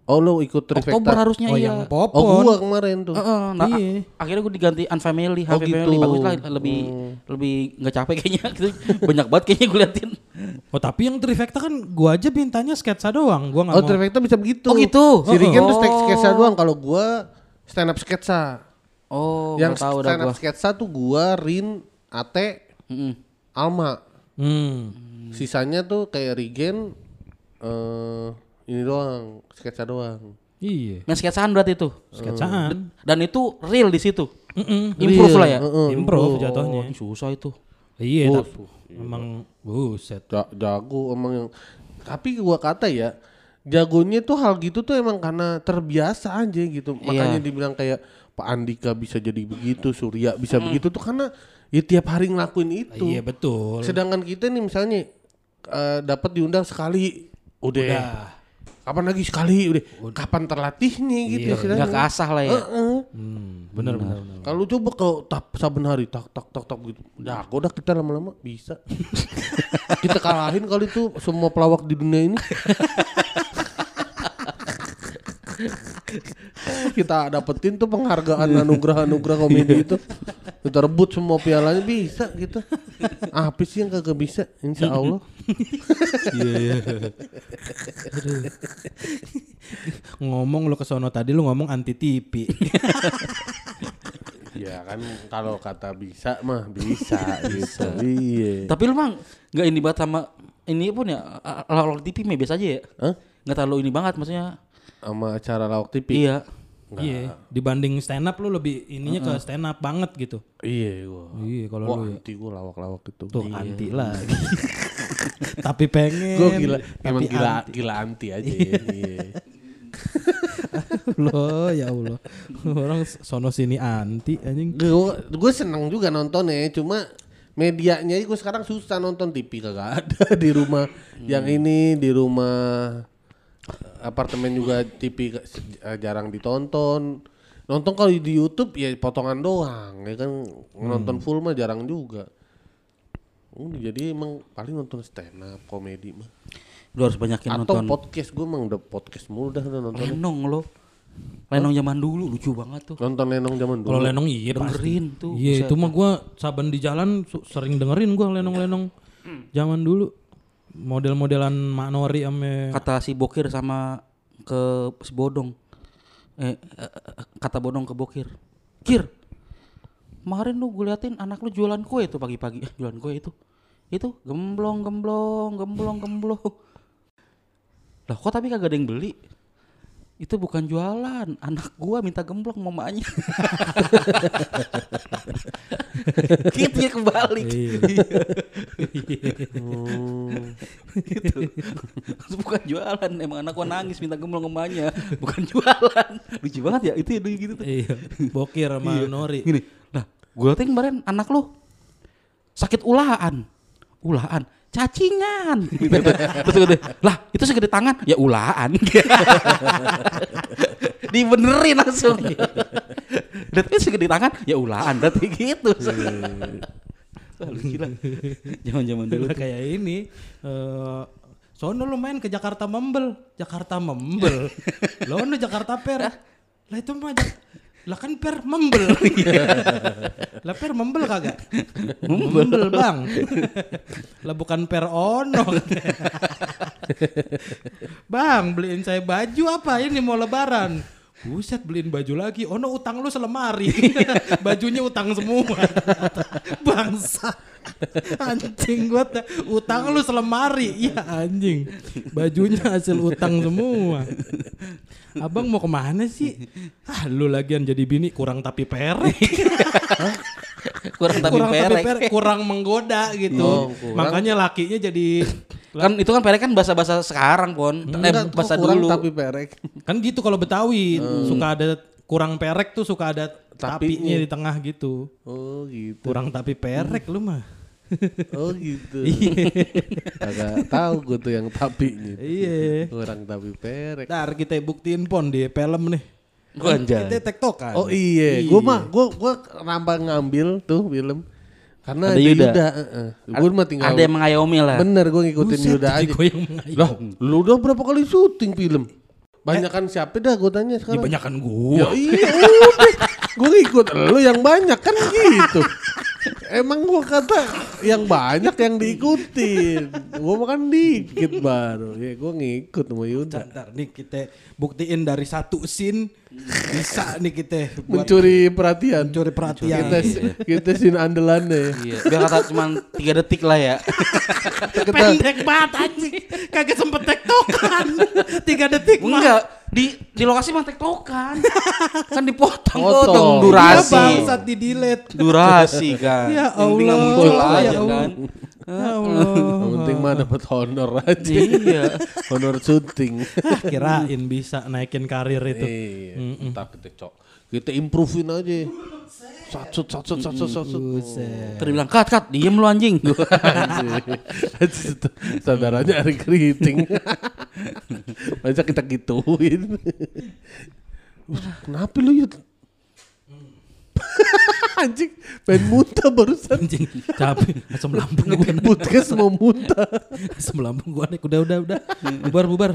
Oh lo ikut Trifecta. Oktober harusnya oh iya. yang Oh gua kemarin tuh. Heeh, nah, Iya. akhirnya gue diganti unfamily, Oh, happy gitu. family bagus lah lebih lebih nggak capek kayaknya *laughs* gitu. Banyak banget kayaknya gue liatin. oh tapi yang Trifecta kan gua aja mintanya sketsa doang gua nggak Oh mau Trifecta bisa begitu. Oh, gitu? Si Regen tuh Oh. sketsa doang. Kalau gua stand up sketsa. Oh, yang tahu stand up gue. sketsa tuh gua, Rin, Ate, Alma. hmm. Sisanya tuh kayak Regen eh ini doang, sketsa doang. iya Main sketsaan berarti itu. sketsaan Dan itu real di situ. Mm-mm. Improve Real, lah ya. heeh, improve Oh, jatuhnya susah itu. iya Oh, tapi emang buset Ja- jago emang yang tapi gua kata ya jagonya tuh hal gitu tuh emang karena terbiasa aja gitu makanya Iya. dibilang kayak Pak Andika bisa jadi begitu Surya bisa begitu tuh karena ya tiap hari ngelakuin itu iya betul sedangkan kita nih misalnya eh, dapat diundang sekali udah, kapan lagi sekali udah, kapan terlatihnya gitu istilahnya. Nggak keasah lah ya. Heeh. Hmm, bener bener bener. Kalau coba kalau tak saben hari tak tak tak tak gitu. Jago dah kita lama-lama bisa. *laughs* kita kalahin kali itu semua pelawak di dunia ini. *laughs* *laughs* kita dapetin tuh penghargaan anugerah-anugerah komedi itu. Kita rebut semua pialanya bisa gitu. Apa sih yang kagak bisa? Insya Allah. Iya iya. ngomong lu ke sono tadi lu ngomong anti TV. Ya kan kalau kata bisa mah bisa gitu. Iya. Tapi lu mang nggak ini banget sama ini pun ya lalu TV mah biasa aja ya. Hah? Nggak terlalu ini banget maksudnya. Sama acara lawak TV. Iya. Iya, dibanding stand up lu lebih ininya ke stand up banget gitu. Iya gua. Iya, kalau lu ya. anti gua lawak-lawak itu. Tuh anti lagi. *laughs* tapi pengen. Gue gila, tapi emang gila, anti. gila anti aja ya. Iya. *laughs* Loh, ya Allah. Orang sono sini anti anjing. Gue gue seneng juga nontonnya, cuma medianya gue sekarang susah nonton TV kagak ada di rumah. Yang ini di rumah apartemen juga TV eh, jarang ditonton. Nonton kalau di YouTube ya potongan doang, ya kan nonton full mah jarang juga. Udah, jadi emang paling nonton stand up komedi mah. Lu harus banyakin Atau nonton podcast gue emang udah podcast mulu dah udah nonton. Lenong lo. Lenong zaman dulu lucu banget tuh. Nonton Lenong zaman dulu. Kalau Lenong iya pasti. Dengerin tuh. Iya itu mah gua saban di jalan sering dengerin gua lenong-lenong zaman dulu. Model-modelan Mak Nori ame kata si Bokir sama ke si Bodong. Eh, kata Bodong ke Bokir. Kir. Kemarin lu gue liatin anak lu jualan kue tuh pagi-pagi. Eh, jualan kue itu. Itu gemblong gemblong gemblong gemblong. Lah kok tapi kagak ada yang beli? Itu bukan jualan, anak gua minta gemblong mamanya. *laughs* gitu ya kebalik. *laughs* gitu. Itu bukan jualan, emang anak gua nangis minta gemblong mamanya, bukan jualan. Lucu banget ya, itu ya dulu gitu tuh. Iya, Bokir sama Nori. Gini, lah gue liatin kemarin anak lu sakit ulaan, ulaan, cacingan. Gitu. *laughs* Terus gue lah itu segede tangan, ya ulaan. *laughs* Dibenerin langsung. *laughs* Dan itu segede tangan, ya ulaan. Berarti gitu. Wah, lucu lah. Zaman-zaman dulu. Kayak ini eh sono lu main ke Jakarta Membel, Jakarta Membel. Lono Jakarta Per. Lah itu mah lah kan per membel. *laughs* lah per membel kagak? membel bang. lah bukan per ono. *laughs* bang beliin saya baju apa ini mau lebaran? Buset beliin baju lagi. Ono utang lu selemari. *laughs* Bajunya utang semua. *laughs* Bangsa. Anjing gua ta- utang lu selemari. Iya anjing. Bajunya hasil utang semua. Abang mau ke mana sih? Ah lu lagian jadi bini kurang tapi perek. *laughs* *laughs* Kurang tapi kurang perek. perek, kurang menggoda gitu. Oh, kurang. Makanya lakinya jadi Kan itu kan perek kan bahasa-bahasa sekarang, Pon. Eh, Enggak, bahasa kurang dulu. tapi perek. kan gitu kalau Betawi suka ada kurang perek tuh suka ada Tapinya. tapinya di tengah gitu. Oh gitu. Kurang tapi perek lu mah. *laughs* Oh gitu. Agak tahu gue tuh yang tapi gitu. Iya. Kurang tapi perek. Ntar kita buktiin pon di film nih. Gua anjay. Kita tektokan. Oh iya, gue mah gue gue nambah ngambil tuh film karena Ada ada Yuda. Yuda. Gue mah tinggal. Ada yang mengayomi lah. Bener gue ngikutin Buset, Yuda aja. gua yang mengayomi. Lah, lu udah berapa kali syuting film? Banyak kan siapa dah gue tanya Ya sekarang. banyakan Ya gua. iya udah, gue ngikut lu yang banyak kan gitu. *laughs* Emang gue kata yang banyak yang diikutin, gue makan dikit baru. Ya gue ngikut sama Yuda. Ntar nih kita buktiin dari satu scene bisa nih kita buat Mencuri perhatian. mencuri perhatian. Kita kita sin andalannya. Iya, biar kata cuma tiga detik lah ya. Pendek banget anjing. Kagak sempet tektokan. Tiga detik mah. Enggak, di di lokasi mah tektokan. kan dipotong Potong. potong Iya durasi. bangsat di delete. Durasi kan. Ya Yang penting nggak Allah, muncul ya aja Allah. kan. Ya Allah. Yang penting mah dapat honor aja. Iya. honor syuting. Ah, Kirain bisa naikin karir itu. Iya, entar kita cok. Kita improvein aja. Satsut, satsut, satsut, satsut. Terus bilang, "Kat, kat, diem lu anjing." *laughs* Saudaranya hari keriting. *laughs* Masa kita gituin. Kenapa lu yud? *laughs* Anjing, pengen muntah barusan. Anjing, capek. Asam lambung gua. Podcast mau muntah. *laughs* Asam lambung gua naik. Udah, udah, udah. Bubar, bubar.